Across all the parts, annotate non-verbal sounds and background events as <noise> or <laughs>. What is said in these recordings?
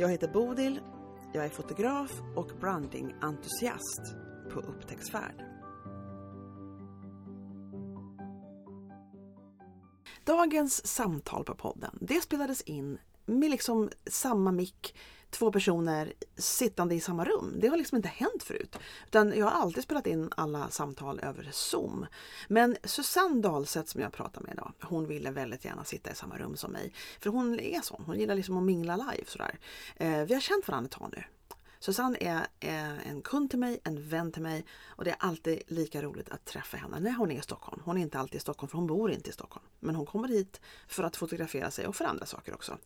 Jag heter Bodil, jag är fotograf och brandingentusiast på upptäcktsfärd. Dagens samtal på podden, det spelades in med liksom samma mick, två personer sittande i samma rum. Det har liksom inte hänt förut. Utan jag har alltid spelat in alla samtal över Zoom. Men Susanne Dahlseth som jag pratar med idag, hon ville väldigt gärna sitta i samma rum som mig. För hon är sån, hon gillar liksom att mingla live sådär. Eh, vi har känt varandra ett tag nu. Susanne är, är en kund till mig, en vän till mig och det är alltid lika roligt att träffa henne när hon är i Stockholm. Hon är inte alltid i Stockholm för hon bor inte i Stockholm. Men hon kommer hit för att fotografera sig och för andra saker också.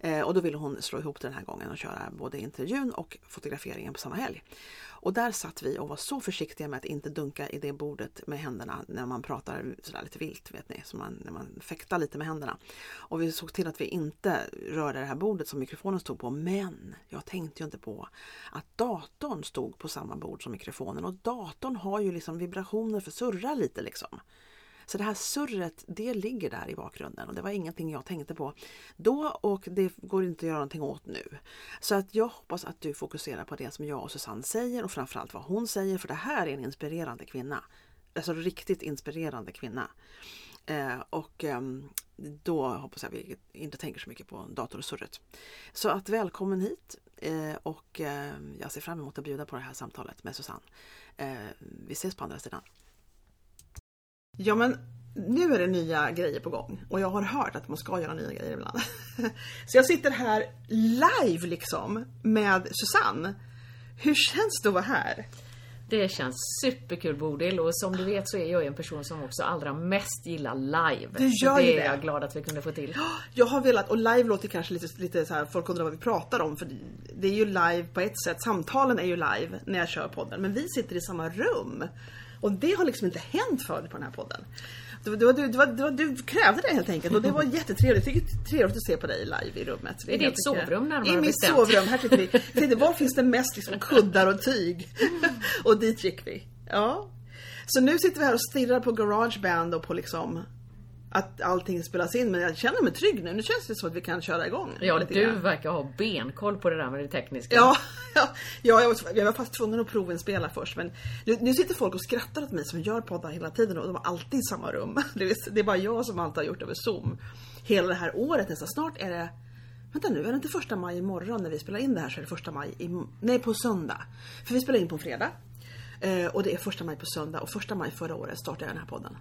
Eh, och då ville hon slå ihop det den här gången och köra både intervjun och fotograferingen på samma helg. Och där satt vi och var så försiktiga med att inte dunka i det bordet med händerna när man pratar sådär lite vilt, vet ni, så man, när man fäktar lite med händerna. Och vi såg till att vi inte rörde det här bordet som mikrofonen stod på. Men jag tänkte ju inte på att datorn stod på samma bord som mikrofonen och datorn har ju liksom vibrationer för surra lite liksom. Så det här surret, det ligger där i bakgrunden och det var ingenting jag tänkte på då och det går inte att göra någonting åt nu. Så att jag hoppas att du fokuserar på det som jag och Susanne säger och framförallt vad hon säger för det här är en inspirerande kvinna. Alltså riktigt inspirerande kvinna. Eh, och eh, då hoppas jag vi inte tänker så mycket på datorsurret. Så att välkommen hit eh, och ehm, jag ser fram emot att bjuda på det här samtalet med Susanne. Eh, vi ses på andra sidan. Ja men nu är det nya grejer på gång och jag har hört att man ska göra nya grejer ibland. <laughs> Så jag sitter här live liksom med Susanne. Hur känns det att vara här? Det känns superkul Bodil och som du vet så är jag en person som också allra mest gillar live. Du gör så det det. är jag glad att vi kunde få till. <gasps> Jag har velat, och live låter kanske lite, lite så här, folk undrar vad vi pratar om för det är ju live på ett sätt, samtalen är ju live när jag kör podden men vi sitter i samma rum. Och det har liksom inte hänt förut på den här podden. Det det det var, det var, du krävde det helt enkelt och det var jättetrevligt. Tycker det är trevligt att se på dig live i rummet. I ditt helt mycket- sovrum närmare I mitt sovrum. Här sitter vi. Tänkte, var finns det mest liksom kuddar och tyg? <laughs> och dit gick vi. Ja. Så nu sitter vi här och stirrar på Garageband och på liksom att allting spelas in men jag känner mig trygg nu. Nu känns det som att vi kan köra igång. Ja, du grann. verkar ha benkoll på det där med det tekniska. Ja, <laughs> ja, ja jag, var, jag var fast tvungen att provinspela först men nu, nu sitter folk och skrattar åt mig som gör poddar hela tiden och de är alltid i samma rum. <laughs> Det är, det är bara jag som alltid har gjort över zoom. Hela det här året nästan. Snart är det Vänta nu, är det inte första maj imorgon när vi spelar in det här så är det första maj, i, nej på söndag. För vi spelar in på en fredag. Eh, och det är första maj på söndag och första maj förra året startade jag den här podden.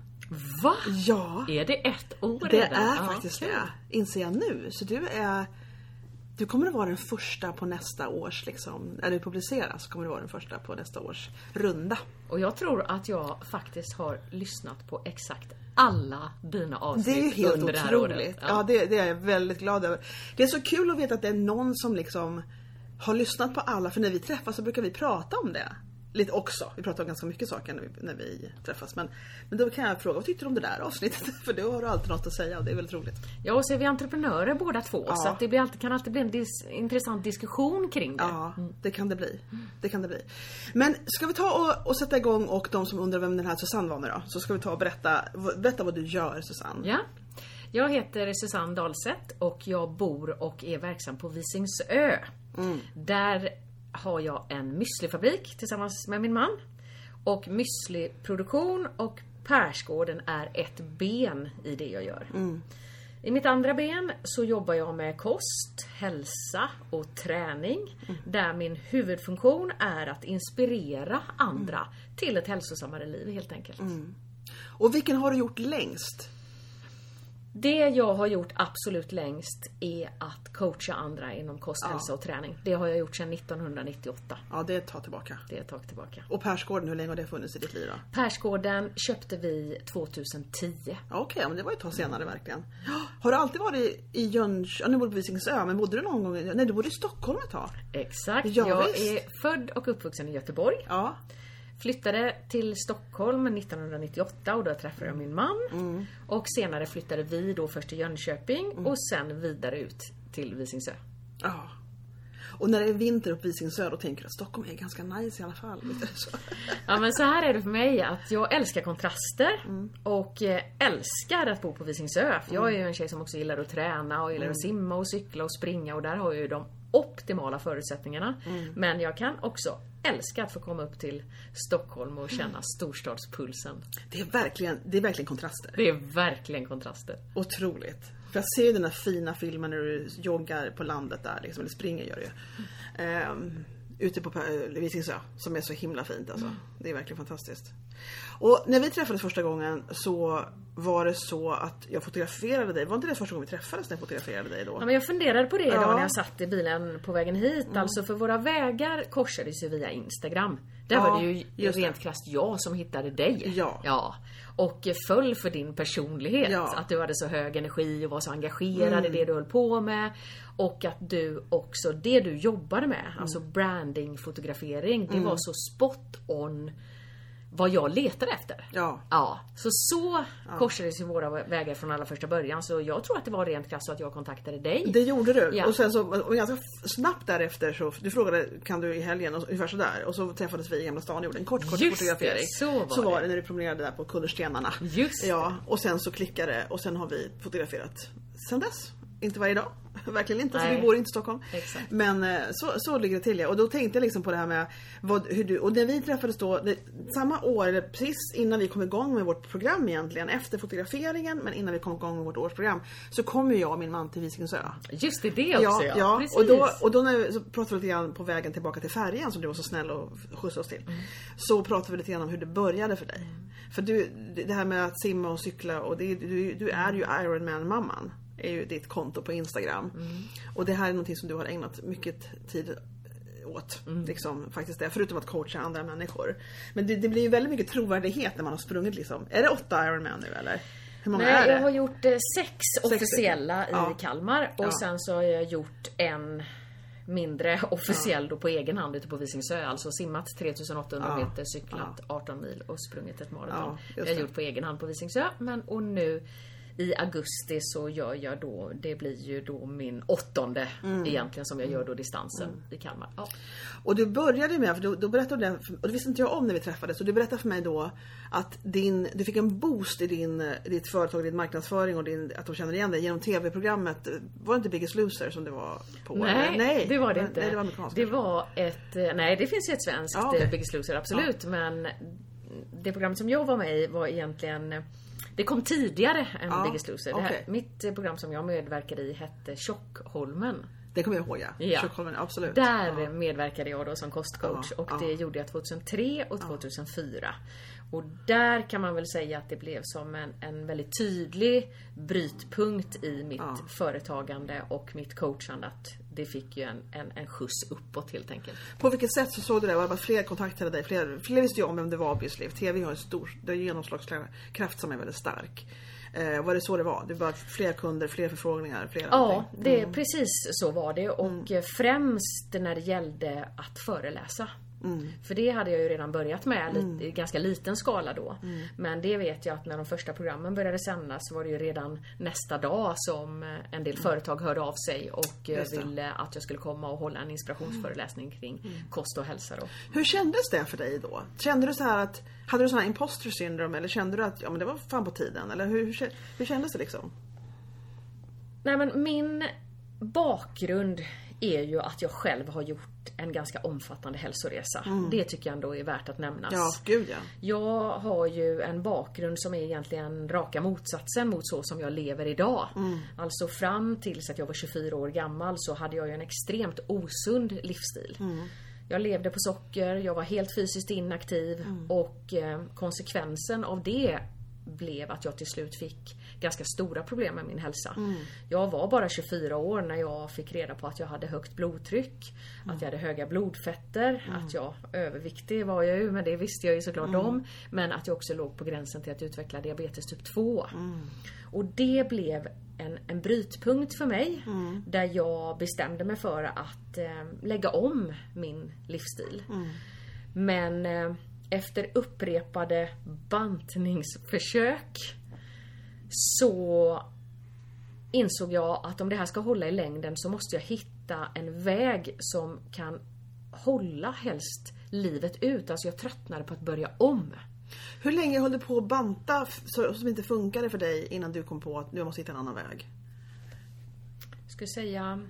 Va? Ja! Är det ett år Det redan? är Ja, faktiskt kul. det, inser jag nu. Så du är du kommer att vara den första på nästa års, liksom, när det publiceras, kommer du vara den första på nästa års runda. Och jag tror att jag faktiskt har lyssnat på exakt alla dina avsnitt Det är helt under det här året. otroligt. Ja, det, det är jag väldigt glad över. Det är så kul att veta att det är någon som liksom har lyssnat på alla, för när vi träffas så brukar vi prata om det. Lite också. Vi pratar om ganska mycket saker när vi, när vi träffas. Men, men då kan jag fråga, vad tyckte du om det där avsnittet? <laughs> För då har du alltid något att säga och det är väldigt roligt. Ja, och så är vi entreprenörer båda två. Ja. Så det blir alltid, kan alltid bli en dis, intressant diskussion kring det. Ja, det kan det bli. Det kan det bli. Men ska vi ta och, och sätta igång och de som undrar vem den här Susanne var nu då? Så ska vi ta och berätta, berätta vad du gör Susanne. Ja. Jag heter Susanne Dahlseth och jag bor och är verksam på Visingsö. Där har jag en müslifabrik tillsammans med min man. Och müsliproduktion och Persgården är ett ben i det jag gör. I mitt andra ben så jobbar jag med kost, hälsa och träning. Där min huvudfunktion är att inspirera andra till ett hälsosammare liv helt enkelt. Och vilken har du gjort längst? Det jag har gjort absolut längst är att coacha andra inom kost, hälsa och träning. Det har jag gjort sedan 1998. Ja, det är ett tag tillbaka. Det är ett tag tillbaka. Och Persgården, hur länge har det funnits i ditt liv då? Persgården köpte vi 2010. Ja, Okej, men det var ju ett tag senare verkligen. <gasps> Har du alltid varit i Jönköping? Ja, nu bor du på Visingsö, men bodde du någon gång i... Nej, du bodde i Stockholm ett tag. Exakt. Ja, jag visst. är född och uppvuxen i Göteborg. Ja. Flyttade till Stockholm 1998 och då träffade jag min man. Mm. Och senare flyttade vi då först till Jönköping och sen vidare ut till Visingsö. ja. Och när det är vinter uppe i Visingsö, då tänker du att Stockholm är ganska nice i alla fall. <laughs> Ja men så här är det för mig att jag älskar kontraster Mm. och eh, älskar att bo på Visingsö. För jag är ju en tjej som också gillar att träna och gillar Mm. att simma och cykla och springa och där har jag ju de optimala förutsättningarna. Mm. Men jag kan också älska att få komma upp till Stockholm och känna Mm. storstadspulsen. Det är verkligen, det är verkligen kontraster. Det är verkligen kontraster. Otroligt. För jag ser ju den där fina filmen när du joggar på landet där, liksom, eller springer gör du ju. Ehm, ute på Pe- Visingsö, som är så himla fint alltså. Det är verkligen fantastiskt. Och när vi träffades första gången så var det så att jag fotograferade dig. Var inte det första gången vi träffades när jag fotograferade dig då? Ja, men jag funderade på det Ja. idag när jag satt i bilen på vägen hit. Mm. Alltså för våra vägar korsades ju via Instagram. Där Ja, var det ju rent krasst jag som hittade dig. Ja. ja. Och föll för din personlighet. Ja. Mm. Att du hade så hög energi och var så engagerad i det du höll på med. Och att du också, det du jobbade med, Mm. alltså branding, fotografering, det var så spot on vad jag letade efter. Ja. Ja, så så korsades ju våra vägar från allra första början. Så jag tror att det var rent krasst så att jag kontaktade dig. Det gjorde du. Ja. Och sen så, och ganska snabbt därefter så, du frågade kan du i helgen och ungefär sådär. Och så träffades vi i Gamla stan och gjorde en kort kort Just det, fotografering. så var var det. det när du promenerade där på kullerstenarna. Just det. Ja, och sen så klickade det och sen har vi fotograferat sen dess. Inte varje dag. <laughs> Verkligen inte, för Nej. vi bor inte i Stockholm. Exakt. Men eh, så, så ligger det till ja. Och då tänkte jag liksom på det här med vad, hur du, och när vi träffades då, det, samma år, eller precis innan vi kom igång med vårt program egentligen, efter fotograferingen men innan vi kom igång med vårt årsprogram, så kom ju jag och min man till Visingsö. Just det, det också ja. ja. Precis. Och då, och då när vi, så pratade vi lite grann på vägen tillbaka till färjan som du var så snäll och skjutsade oss till. Mm. Så pratade vi lite grann om hur det började för dig. För du, det här med att simma och cykla och det, du, du är ju Ironman-mamman. Är ju ditt konto på Instagram. Mm. Och det här är någonting som du har ägnat mycket tid åt. Mm. Liksom, faktiskt det. Förutom att coacha andra människor. Men det, det blir ju väldigt mycket trovärdighet när man har sprungit liksom. Är det åtta Ironman nu eller? Hur många är Nej, det? jag har gjort eh, sex officiella i Ja. Kalmar och Ja. sen så har jag gjort en mindre <laughs> officiell då på egen hand ute på Visingsö. Alltså simmat 3800 Ja. meter, cyklat 18 mil och sprungit ett maraton. Ja, jag har gjort på egen hand på Visingsö. Men och nu i augusti så gör jag då, det blir ju då min åttonde Mm. egentligen som jag gör då distansen i Kalmar. Ja. Och du började med, för då, då berättade du, det, och det visste inte jag om när vi träffades, och du berättade för mig då att din, du fick en boost i din, ditt företag, din marknadsföring och din, att de känner igen dig genom tv-programmet. Var det inte Biggest Loser som det var på? Nej, eller? det var det inte. Nej, det var amerikanskt. Det var ett, eh, nej det finns ju ett svenskt Ja, eh, Biggest Loser, absolut. Men det program som jag var med i var egentligen det kom tidigare än Ja, Biggest Loser. Det här, mitt eh, program som jag medverkade i hette Tjockholmen. Det kommer jag ihåg ja. Ja. Tjockholmen, absolut. Där Ja. medverkade jag då som kostcoach Ja, och det gjorde jag 2003 och 2004. Och där kan man väl säga att det blev som en, en väldigt tydlig brytpunkt i mitt företagande och mitt coachande. Att det fick ju en, en, en skjuts uppåt helt enkelt. På vilket sätt så såg du det? Var det bara fler kontaktade dig? Fler, fler visste ju om vem det var obviously. TV har en stor det en genomslagskraft som är väldigt stark. Eh, var det så det var? Det var fler kunder, fler förfrågningar, fler Ja, det, precis så var det. Och eh, främst när det gällde att föreläsa. För det hade jag ju redan börjat med lite, i ganska liten skala då. Men det vet jag att när de första programmen började sändas var det ju redan nästa dag som eh, en del företag hörde av sig och eh, ville att jag skulle komma och hålla en inspirationsföreläsning kring kost och hälsa då. Hur kändes det för dig då? Kände du så här att, hade du sån här imposter syndrome eller kände du att ja, men det var fan på tiden? Eller hur, hur, hur kändes det liksom? Nej men min bakgrund är ju att jag själv har gjort en ganska omfattande hälsoresa. Det tycker jag ändå är värt att nämnas. Ja, gud ja. Jag har ju en bakgrund som är egentligen raka motsatsen mot så som jag lever idag. Alltså fram tills att jag var 24 år gammal så hade jag ju en extremt osund livsstil. Jag levde på socker, jag var helt fysiskt inaktiv och eh, konsekvensen av det blev att jag till slut fick ganska stora problem med min hälsa. Mm. Jag var bara 24 år när jag fick reda på att jag hade högt blodtryck, Mm. att jag hade höga blodfetter, att jag överviktig var jag ju men det visste jag ju såklart Mm. om. Men att jag också låg på gränsen till att utveckla diabetes typ 2. Mm. Och det blev en, en brytpunkt för mig Mm. där jag bestämde mig för att eh, lägga om min livsstil. Men eh, efter upprepade bantningsförsök så insåg jag att om det här ska hålla i längden så måste jag hitta en väg som kan hålla helst livet ut. Alltså jag tröttnade på att börja om. Hur länge höll du på att banta som inte funkade för dig innan du kom på att du måste hitta en annan väg? Jag skulle säga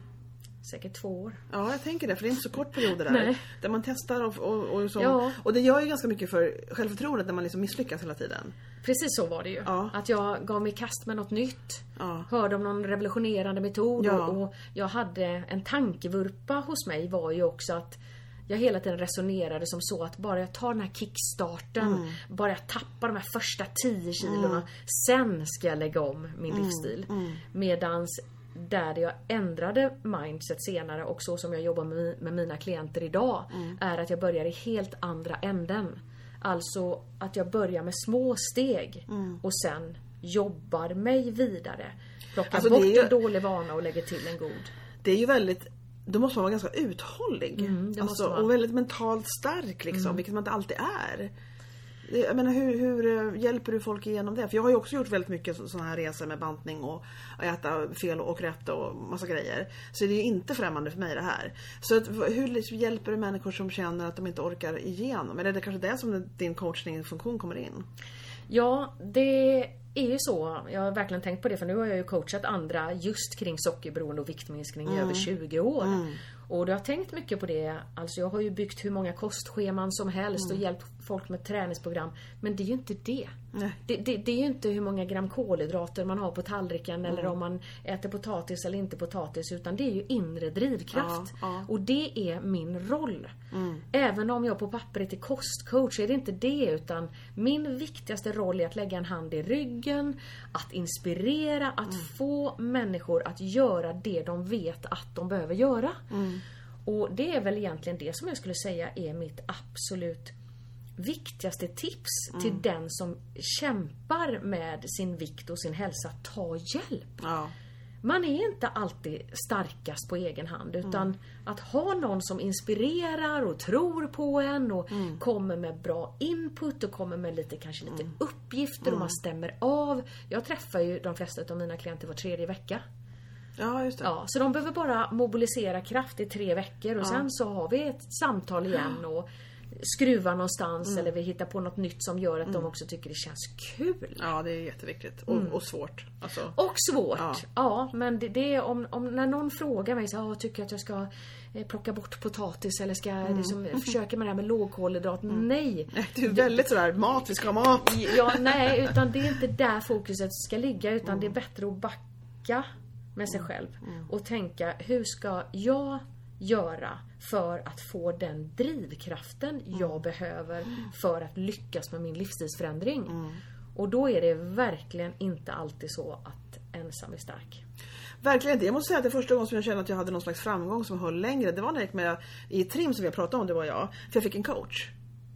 säkert två år. Ja, jag tänker det. För det är inte så kort perioder där. Nej. Där man testar och, och, och, så. Ja. och det gör ju ganska mycket för självförtroendet när man liksom misslyckas hela tiden. Precis så var det ju. Ja. Att jag gav mig i kast med något nytt. Ja. Hörde om någon revolutionerande metod Ja. och, jag hade en tankevurpa hos mig var ju också att jag hela tiden resonerade som så att bara jag tar den här kickstarten, Mm. bara jag tappar de här första 10 kilorna, sen ska jag lägga om min Mm. livsstil. Medans där jag ändrade mindset senare och så som jag jobbar med, mina klienter idag Mm. är att jag börjar i helt andra änden. Alltså att jag börjar med små steg Mm. och sen jobbar mig vidare. Plockar Alltså, bort ju- en dålig vana och lägger till en god. Det är ju väldigt då måste man vara ganska uthållig. Mm, alltså. Mm. och väldigt mentalt stark liksom, vilket man inte alltid är. Jag menar hur, hur eh, hjälper du folk igenom det? För jag har ju också gjort väldigt mycket sådana här resor med bantning och äta fel och rätt och massa grejer. Så det är ju inte främmande för mig det här. Så att, hur liksom hjälper du människor som känner att de inte orkar igenom? Eller är det kanske det som din coachningsfunktion kommer in? Ja, det är ju så. Jag har verkligen tänkt på det för nu har jag ju coachat andra just kring sockerberoende och viktminskning i över 20 år. Och då har jag tänkt mycket på det. Alltså jag har ju byggt hur många kostscheman som helst och hjälpt folk med träningsprogram. Men det är ju inte det. Det, det, det är ju inte hur många gram kolhydrater man har på tallriken eller om man äter potatis eller inte potatis utan det är ju inre drivkraft. Ja, ja. Och det är min roll. Även om jag på pappret är kostcoach är det inte det utan min viktigaste roll är att lägga en hand i ryggen, att inspirera, att få människor att göra det de vet att de behöver göra. Och det är väl egentligen det som jag skulle säga är mitt absolut viktigaste tips till den som kämpar med sin vikt och sin hälsa. Ta hjälp! Ja. Man är inte alltid starkast på egen hand utan att ha någon som inspirerar och tror på en och kommer med bra input och kommer med lite, kanske lite uppgifter och man stämmer av. Jag träffar ju de flesta av mina klienter var tredje vecka. ja, just det. Ja, så de behöver bara mobilisera kraft i tre veckor och sen så har vi ett samtal igen och skruvar någonstans eller vi hittar på något nytt som gör att de också tycker det känns kul. Ja, det är jätteviktigt. Och, och svårt. Alltså. Och svårt. Ja. Ja, men det, det är om, om när någon frågar mig så här, "Ah, tycker att jag ska eh, plocka bort potatis eller ska jag liksom, <laughs> försöka med det här med lågkolhydrat? Nej. <laughs> Du är väldigt sådär, mat, vi ska ha mat. Ja, <laughs> nej, utan det är inte där fokuset ska ligga utan det är bättre att backa med sig själv och tänka hur ska jag göra för att få den drivkraften jag behöver för att lyckas med min livsstilsförändring. Och då är det verkligen inte alltid så att ensam är stark. Verkligen inte. Jag måste säga att det första gången som jag kände att jag hade någon slags framgång som höll längre, det var när jag gick med i trim som vi har pratat om, det var jag. För jag fick en coach.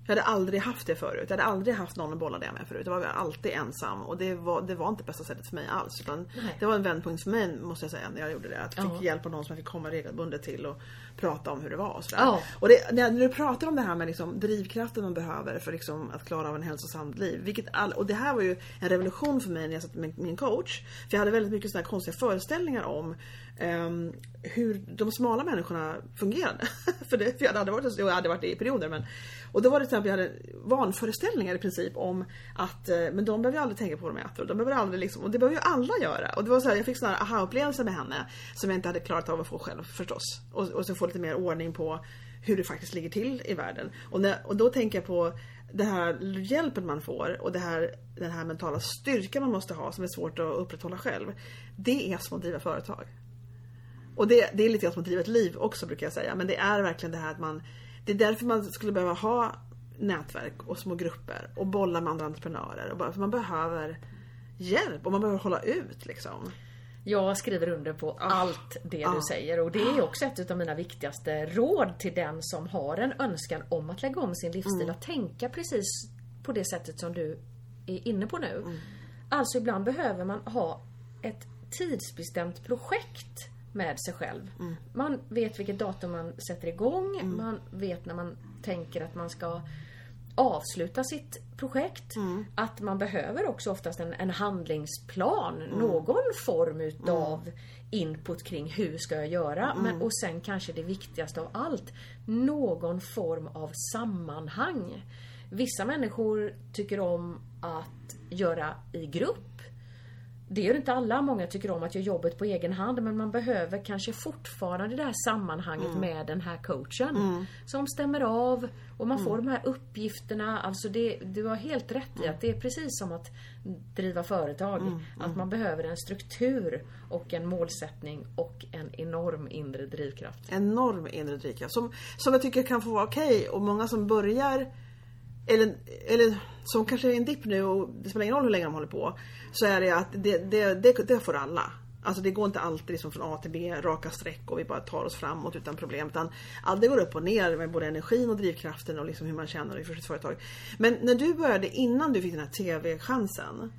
Jag hade aldrig haft det förut. Jag hade aldrig haft någon att bolla det med förut. Jag var alltid ensam och det var, det var inte bästa sättet för mig alls. Utan Nej. det var en vändpunkt för mig måste jag säga när jag gjorde det. Att jag fick Ja. hjälp av någon som jag fick komma regelbundet till och prata om hur det var. Och, sådär. Ja. och det, när, du pratar om det här med liksom drivkraften man behöver för liksom att klara av en hälsosamt liv. Vilket all, och det här var ju en revolution för mig när jag satt med min coach. För jag hade väldigt mycket sådana konstiga föreställningar om ehm, hur de smala människorna fungerade. <laughs> för, det, för jag hade varit, jag hade varit det i perioder. Men, och då var det till exempel, jag hade vanföreställningar i princip om att eh, men de behöver ju aldrig tänka på vad de äter. Och, de behöver aldrig liksom, och det behöver ju alla göra. Och det var så här, jag fick sådana här aha-upplevelser med henne som jag inte hade klarat av att få själv förstås. Och, och så få lite mer ordning på hur det faktiskt ligger till i världen. Och, när, och då tänker jag på den här hjälpen man får och det här, den här mentala styrkan man måste ha som är svårt att upprätthålla själv. Det är som att driva företag. Och det, det är lite grann som att driva ett liv också brukar jag säga. Men det är verkligen det här att man... Det är därför man skulle behöva ha nätverk och små grupper och bolla med andra entreprenörer. Och bara, för man behöver hjälp och man behöver hålla ut liksom. Jag skriver under på allt det Ah. du säger och det är också ett av mina viktigaste råd till den som har en önskan om att lägga om sin livsstil. Mm. Att tänka precis på det sättet som du är inne på nu. Mm. Alltså ibland behöver man ha ett tidsbestämt projekt med sig själv. Mm. Man vet vilket datum man sätter igång, man vet när man tänker att man ska avsluta sitt projekt. Mm. Att man behöver också oftast en, en handlingsplan, någon form utav input kring hur ska jag göra. Men, och sen kanske det viktigaste av allt, någon form av sammanhang. Vissa människor tycker om att göra i grupp. Det gör inte alla. Många tycker om att göra jobbet på egen hand men man behöver kanske fortfarande det här sammanhanget med den här coachen. Som stämmer av och man får de här uppgifterna. Alltså det, du har helt rätt i att det är precis som att driva företag. Att man behöver en struktur och en målsättning och en enorm inre drivkraft. enorm inre drivkraft som, som jag tycker kan få vara okej och många som börjar eller, eller som kanske är en dipp nu och det spelar ingen roll hur länge de håller på så är det att det, det, det, det får alla. Alltså det går inte alltid liksom från A till B, raka streck och vi bara tar oss framåt utan problem. Utan allt det går upp och ner med både energin och drivkraften och liksom hur man känner i för sitt företag. Men när du började, innan du fick den här TV-chansen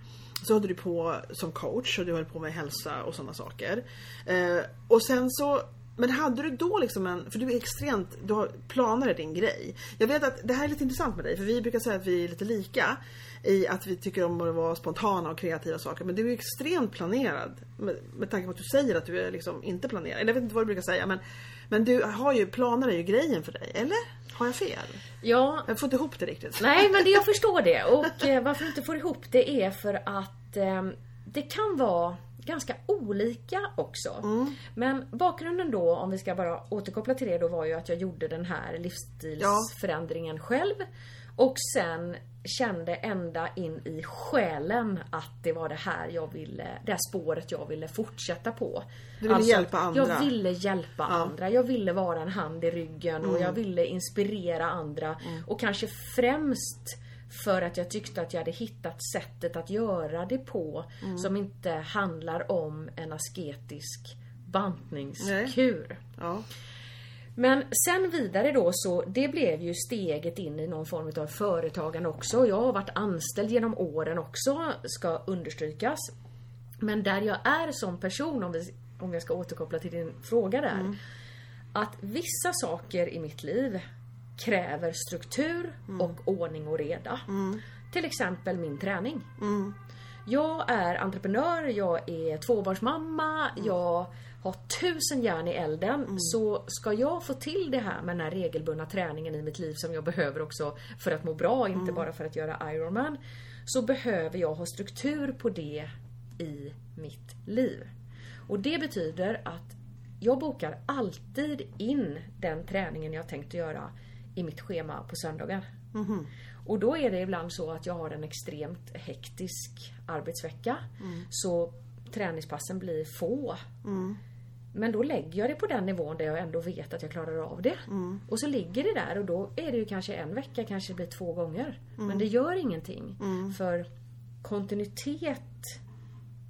så höll du på som coach och du höll på med hälsa och sådana saker. Eh, och sen så men hade du då liksom en, för du är extremt, du har planer är din grej. Jag vet att det här är lite intressant med dig, för vi brukar säga att vi är lite lika i att vi tycker om att vara spontana och kreativa saker. Men du är extremt planerad med, med tanke på att du säger att du är liksom inte planerad. Eller jag vet inte vad du brukar säga men, men du har ju, planer är ju grejen för dig, eller? Har jag fel? Ja, Jag får inte ihop det riktigt. Nej, men det, jag <laughs> förstår det. Och eh, varför jag inte får ihop det är för att eh, det kan vara ganska olika också. Men bakgrunden då, om vi ska bara återkoppla till det då, var ju att jag gjorde den här livsstilsförändringen själv. Och sen kände ända in i själen att det var det här jag ville, det här spåret jag ville fortsätta på. Du ville hjälpa att andra. Jag ville hjälpa andra. Jag ville vara en hand i ryggen och jag ville inspirera andra. Och kanske främst för att jag tyckte att jag hade hittat sättet att göra det på som inte handlar om en asketisk bantningskur. Ja. Men sen vidare då så, det blev ju steget in i någon form av företagande också. Jag har varit anställd genom åren också, ska understrykas. Men där jag är som person, om, vi, om jag ska återkoppla till din fråga där. Att vissa saker i mitt liv kräver struktur och ordning och reda. Till exempel min träning. Jag är entreprenör, jag är tvåbarnsmamma, jag har tusen järn i elden. Så ska jag få till det här med den här regelbundna träningen i mitt liv som jag behöver också för att må bra, inte bara för att göra Ironman. Så behöver jag ha struktur på det i mitt liv. Och det betyder att jag bokar alltid in den träningen jag tänkt göra i mitt schema på söndagar. Och då är det ibland så att jag har en extremt hektisk arbetsvecka. Så träningspassen blir få. Men då lägger jag det på den nivån där jag ändå vet att jag klarar av det. Och så ligger det där och då är det ju kanske en vecka, kanske det blir två gånger. Men det gör ingenting. För kontinuitet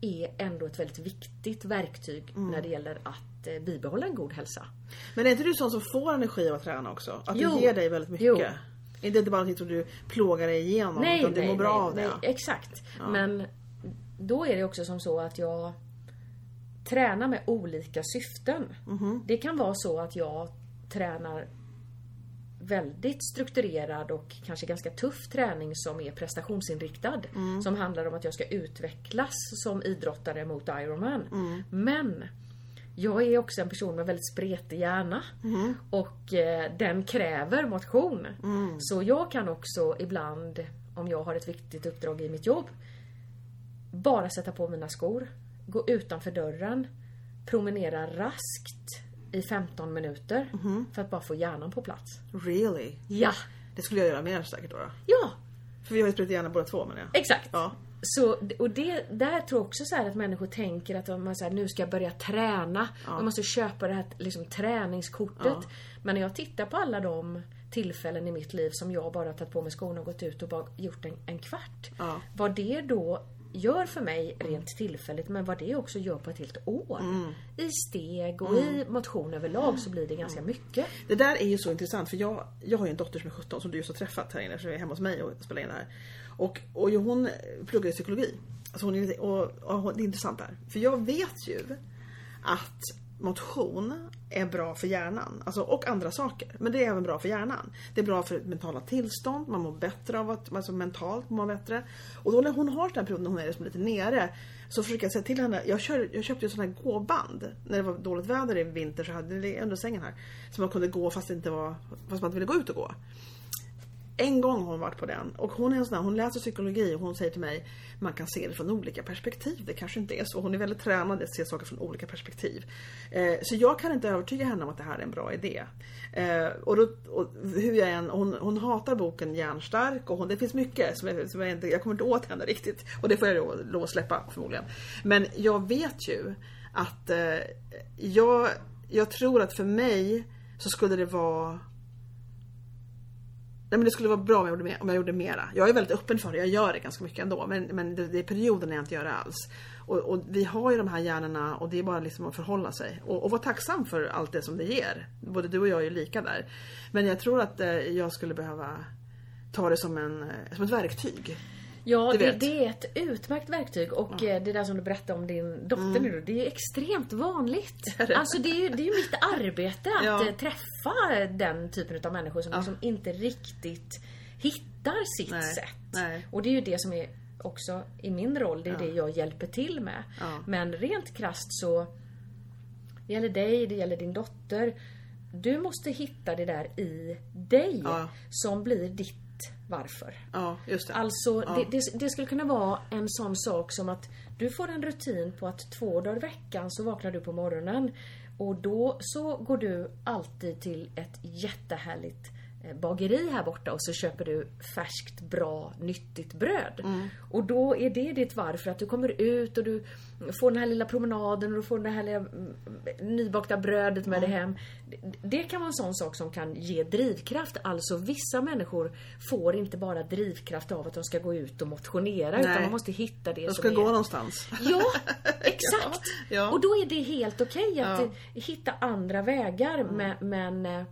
är ändå ett väldigt viktigt verktyg när det gäller att eh, bibehålla en god hälsa. Men är inte du sån som får energi av att träna också? Att Jo. det ger dig väldigt mycket? Jo. Är det inte bara något som du plågar dig igenom? utan du mår bra av det? nej, exakt. Men då är det också som så att jag tränar med olika syften. Mhm. Det kan vara så att jag tränar väldigt strukturerad och kanske ganska tuff träning som är prestationsinriktad. Mm. Som handlar om att jag ska utvecklas som idrottare mot Ironman. Mm. Men jag är också en person med väldigt spretig hjärna. Mm. Och eh, den kräver motion. Så jag kan också ibland, om jag har ett viktigt uppdrag i mitt jobb, bara sätta på mina skor, gå utanför dörren, promenera raskt i 15 minuter för att bara få hjärnan på plats. Really? Ja! Det skulle jag göra mer säkert då. Ja! För vi har ju spritt hjärna båda två menar jag. Exakt! Ja. Så, och det, där tror jag också så här att människor tänker att man så här, nu ska jag börja träna. Jag måste köpa det här liksom, träningskortet. Men när jag tittar på alla de tillfällen i mitt liv som jag bara tagit på mig skorna och gått ut och bara gjort en, en kvart. Ja. Var det då gör för mig rent tillfälligt men vad det också gör på ett helt år. Mm. I steg och i motion överlag så blir det ganska mycket. Det där är ju så intressant för jag, jag har ju en dotter som är 17 som du just har träffat här inne, som är hemma hos mig och spelar in det här. Och, och hon pluggar psykologi. Alltså hon är, och, och det är intressant där. För jag vet ju att motion är bra för hjärnan. Alltså, och andra saker. Men det är även bra för hjärnan. Det är bra för mentala tillstånd, man mår bättre av att, alltså mentalt mår man bättre. Och då när hon har den här perioden när hon är liksom lite nere så försöker jag säga till henne, jag, kör, jag köpte ju sådana här gåband. När det var dåligt väder i vinter så hade jag under sängen här. Så man kunde gå fast, det inte var, fast man inte ville gå ut och gå. En gång har hon varit på den och hon är en sån här, hon läser psykologi och hon säger till mig man kan se det från olika perspektiv. Det kanske inte är så. Hon är väldigt tränad i att se saker från olika perspektiv. Eh, så jag kan inte övertyga henne om att det här är en bra idé. Eh, och, då, och hur jag än, hon, hon hatar boken Järnstark och hon, det finns mycket som, jag, som jag, inte, jag kommer inte åt henne riktigt. Och det får jag då, lov att släppa förmodligen. Men jag vet ju att eh, jag, jag tror att för mig så skulle det vara Nej men det skulle vara bra om jag gjorde, mer, om jag gjorde mera. Jag är väldigt öppen för det, jag gör det ganska mycket ändå. Men, men det, det är perioden när jag inte gör det alls. Och, och, vi har ju de här hjärnorna och det är bara liksom att förhålla sig. Och, och vara tacksam för allt det som det ger. Både du och jag är ju lika där. Men jag tror att eh, jag skulle behöva ta det som, en, eh, som ett verktyg. Ja, det, det är ett utmärkt verktyg och eh, det där som du berättade om din dotter nu, det är extremt vanligt. Är det? Alltså det är ju det är ju mitt arbete att Ja. eh, träffa den typen av människor som liksom inte riktigt hittar sitt Nej, sätt. nej. Och det är ju det som är också i min roll, det är det jag hjälper till med. Ja. Men rent krasst så det gäller dig, det gäller din dotter. Du måste hitta det där i dig Ja. som blir ditt varför. Ja, just det. Alltså, det, det, det skulle kunna vara en sån sak som att du får en rutin på att två dagar i veckan så vaknar du på morgonen och då så går du alltid till ett jättehärligt eh, bageri här borta och så köper du färskt, bra, nyttigt bröd. Och då är det ditt varför att du kommer ut och du får den här lilla promenaden och du får det här lilla mm, nybakta brödet med dig hem. Det- kan vara en sån sak som kan ge drivkraft. Alltså vissa människor får inte bara drivkraft av att de ska gå ut och motionera utan Nej. man måste hitta det Jag som ska är... gå någonstans. <laughs> Ja, exakt! Ja. Och då är det helt okej att Ja. eh, hitta andra vägar men, men eh,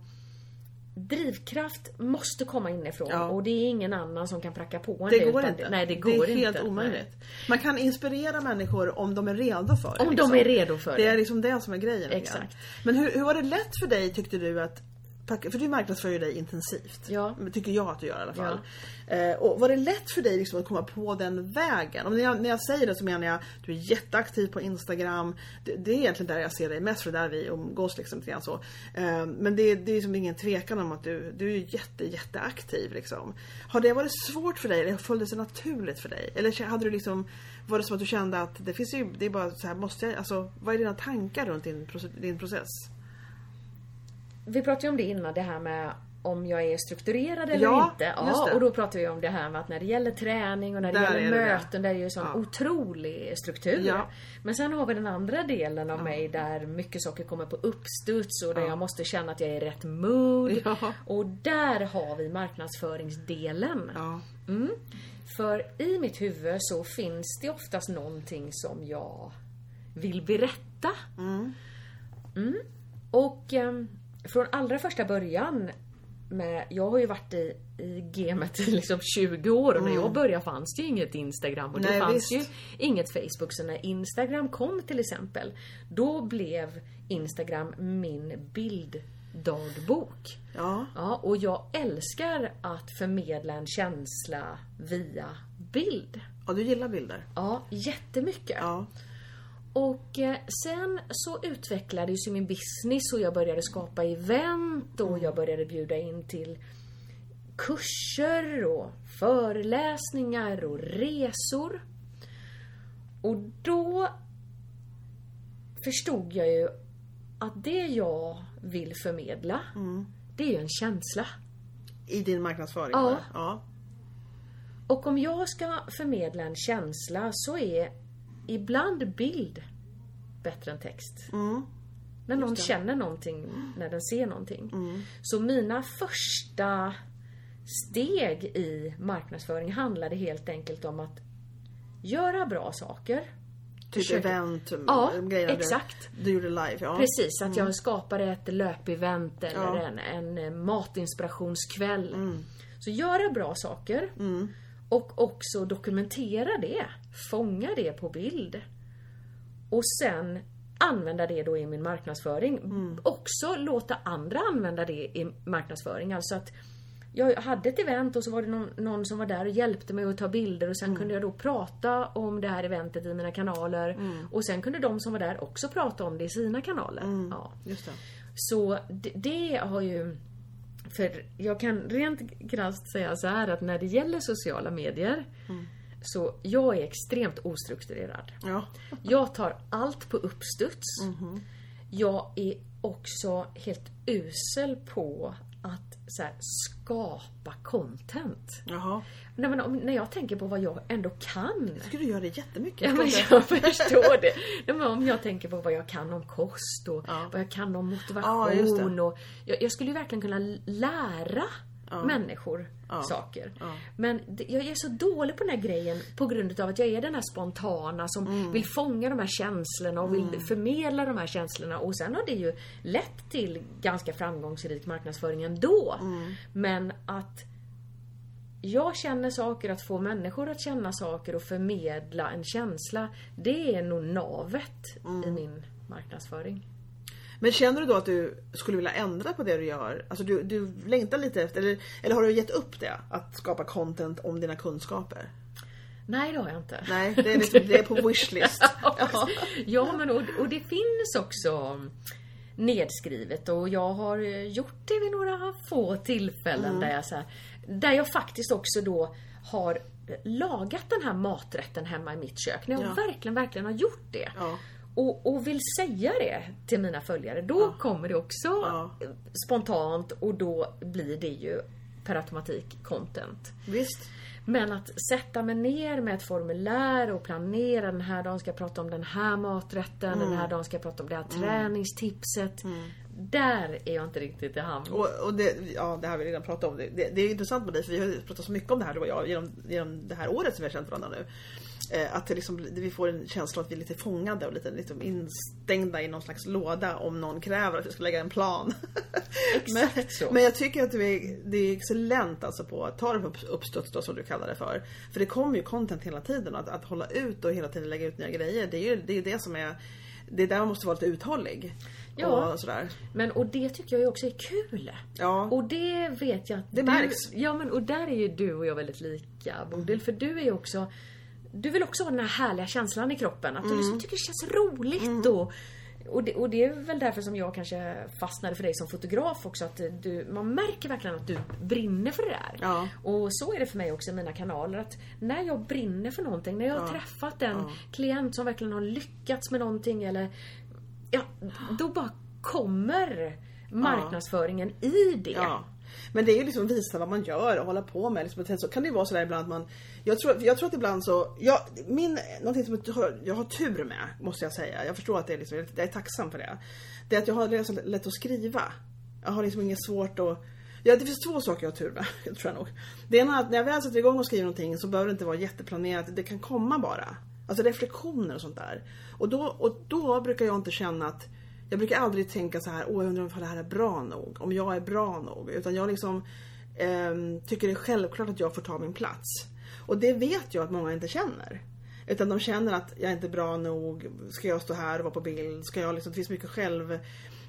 Drivkraft måste komma inifrån Ja. och det är ingen annan som kan pracka på en Det det. går inte. Nej, det går det är inte. helt omöjligt. Man kan inspirera människor om de är redo för det. Om de är redo för Det det. är liksom det som är grejen. Exakt. Men hur, hur var det lätt för dig tyckte du att packa, för du marknadsför ju dig intensivt. Ja. Tycker jag att du gör i alla fall. Eh, och var det lätt för dig liksom att komma på den vägen? Och när, jag, när jag säger det så menar jag du är jätteaktiv på Instagram. Det, det är egentligen där jag ser dig mest för där vi umgås liksom lite grann så. Eh, men det, det är liksom ingen tvekan om att du, du är jätte, jätteaktiv liksom. Har det varit svårt för dig eller föll det sig naturligt för dig? Eller hade du liksom var det som att du kände att det finns ju, det är bara så här, måste jag, alltså vad är dina tankar runt din, din process? Vi pratade ju om det innan, det här med om jag är strukturerad eller Ja, inte. Ja, och då pratar vi om det här med att när det gäller träning och när det Där gäller är det möten, där är ju sån Ja. otrolig struktur. Ja. Men sen har vi den andra delen av mig där mycket saker kommer på uppstuds och där jag måste känna att jag är i rätt mood. Ja. Och där har vi marknadsföringsdelen. Ja. För i mitt huvud så finns det oftast någonting som jag vill berätta. Mm. Och ehm, från allra första början med, jag har ju varit i, i gamet i liksom 20 år och när jag började fanns det ju inget Instagram och det Nej, fanns visst. ju inget Facebook. Så när Instagram kom till exempel, då blev Instagram min bilddagbok. Ja. Ja, och jag älskar att förmedla en känsla via bild. ja, du gillar bilder. Ja, jättemycket. Ja. Och eh, sen så utvecklades ju min business och jag började skapa event och jag började bjuda in till kurser och föreläsningar och resor. Och då förstod jag ju att det jag vill förmedla, det är ju en känsla. I din marknadsföring? Ja. ja. Och om jag ska förmedla en känsla så är ibland bild bättre än text. När någon känner någonting, när den ser någonting. Så mina första steg i marknadsföring handlade helt enkelt om att göra bra saker. Typ Försöka- event, Ja, grejerna exakt. Du, gjorde live. Ja. Precis, att jag skapade ett löpevent eller Ja. en, en eh, matinspirationskväll. Mm. Så göra bra saker. Och också dokumentera det. Fånga det på bild. Och sen använda det då i min marknadsföring. Mm. Också låta andra använda det i marknadsföring. Alltså att jag hade ett event och så var det någon, någon som var där och hjälpte mig att ta bilder och sen Mm. kunde jag då prata om det här eventet i mina kanaler. Mm. Och sen kunde de som var där också prata om det i sina kanaler. Mm. Ja. Just det. Så det, det har ju... För jag kan rent krasst säga så här att när det gäller sociala medier så jag är extremt ostrukturerad. Ja. Jag tar allt på uppstuds. Mhm. Jag är också helt usel på att här, skapa content. Jaha. Nej, men om, när jag tänker på vad jag ändå kan. Skulle du göra det jättemycket? Ja, men jag förstår det. Nej, men om jag tänker på vad jag kan om kost och Ja. vad jag kan om Ja, motivation. det. och jag, jag skulle verkligen kunna lära människor Ja. saker. Ja. Men det, jag är så dålig på den här grejen på grund av att jag är den här spontana som Mm. vill fånga de här känslorna och vill förmedla de här känslorna. Och sen har det ju lett till ganska framgångsrik marknadsföring ändå. Mm. Men att jag känner saker, att få människor att känna saker och förmedla en känsla. Det är nog navet i min marknadsföring. Men känner du då att du skulle vilja ändra på det du gör? Alltså du, du längtar lite efter, eller, eller har du gett upp det? Att skapa content om dina kunskaper? Nej, det har jag inte. Nej, det är, liksom, det är på wishlist. <laughs> Ja. Ja, men och, och det finns också nedskrivet och jag har gjort det vid några få tillfällen Mm. där jag så här, där jag faktiskt också då har lagat den här maträtten hemma i mitt kök. När jag Ja. verkligen, verkligen har gjort det. Ja. Och, och vill säga det till mina följare, då kommer det också Ja. spontant och då blir det ju per automatik content. Visst. Men att sätta mig ner med ett formulär och planera den här dagen ska jag prata om den här maträtten, den här dagen ska jag prata om det här träningstipset. Där är jag inte riktigt i hamn. Och, och det, ja, det har vi redan pratat om. Det, det, det är intressant med dig för vi har pratat så mycket om det här du och jag genom, genom det här året som vi har känt varandra nu. Eh, att det liksom, vi får en känsla att vi är lite fångade och lite liksom instängda i någon slags låda om någon kräver att vi ska lägga en plan. <laughs> men, så. men jag tycker att du är, det är excellent alltså på att ta det på uppstuds då som du kallar det för. För det kommer ju content hela tiden och att, att hålla ut och hela tiden lägga ut nya grejer. Det är ju det, är det som är det är där man måste vara lite uthållig. Ja. Och sådär. Men och det tycker jag också är kul. Ja. Och det vet jag att Det du, märks. Ja men och där är ju du och jag väldigt lika Bodil. För du är ju också Du vill också ha den här härliga känslan i kroppen. Att du liksom tycker det känns roligt och och det, och det är väl därför som jag kanske fastnade för dig som fotograf också. Att du, man märker verkligen att du brinner för det där. Ja. Och så är det för mig också i mina kanaler. Att när jag brinner för någonting, när jag har träffat en klient som verkligen har lyckats med någonting eller Ja, då bara kommer marknadsföringen i det. Men det är ju liksom visa vad man gör och hålla på med. Liksom, sen så kan det ju vara sådär ibland att man... Jag tror, jag tror att ibland så... Jag, min, någonting som jag har, jag har tur med, måste jag säga. Jag förstår att det är liksom, jag är tacksam för det. Det är att jag har liksom lätt att skriva. Jag har liksom inget svårt att... Ja, det finns två saker jag har tur med, <laughs> tror jag nog. Det ena är att när jag väl sätter igång och skriver någonting så behöver det inte vara jätteplanerat. Det kan komma bara. Alltså reflektioner och sånt där. Och då, och då brukar jag inte känna att jag brukar aldrig tänka så här, åh jag undrar om det här är bra nog, om jag är bra nog. Utan jag liksom eh, tycker det är självklart att jag får ta min plats. Och det vet jag att många inte känner. Utan de känner att jag är inte bra nog, ska jag stå här och vara på bild? Ska jag liksom, det finns mycket själv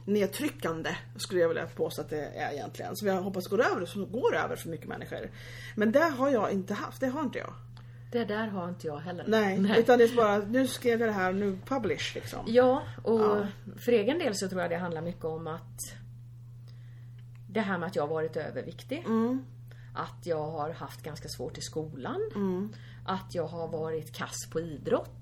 nedtryckande skulle jag vilja påstå att det är egentligen. Som jag hoppas går över, som går över för mycket människor. Men det har jag inte haft, det har inte jag. Det där har inte jag heller. Nej, <laughs> utan det är bara, nu skrev jag det här, nu publish liksom. Ja, och Ja. för egen del så tror jag det handlar mycket om att det här med att jag har varit överviktig. Mm. Att jag har haft ganska svårt i skolan. Mm. Att jag har varit kass på idrott.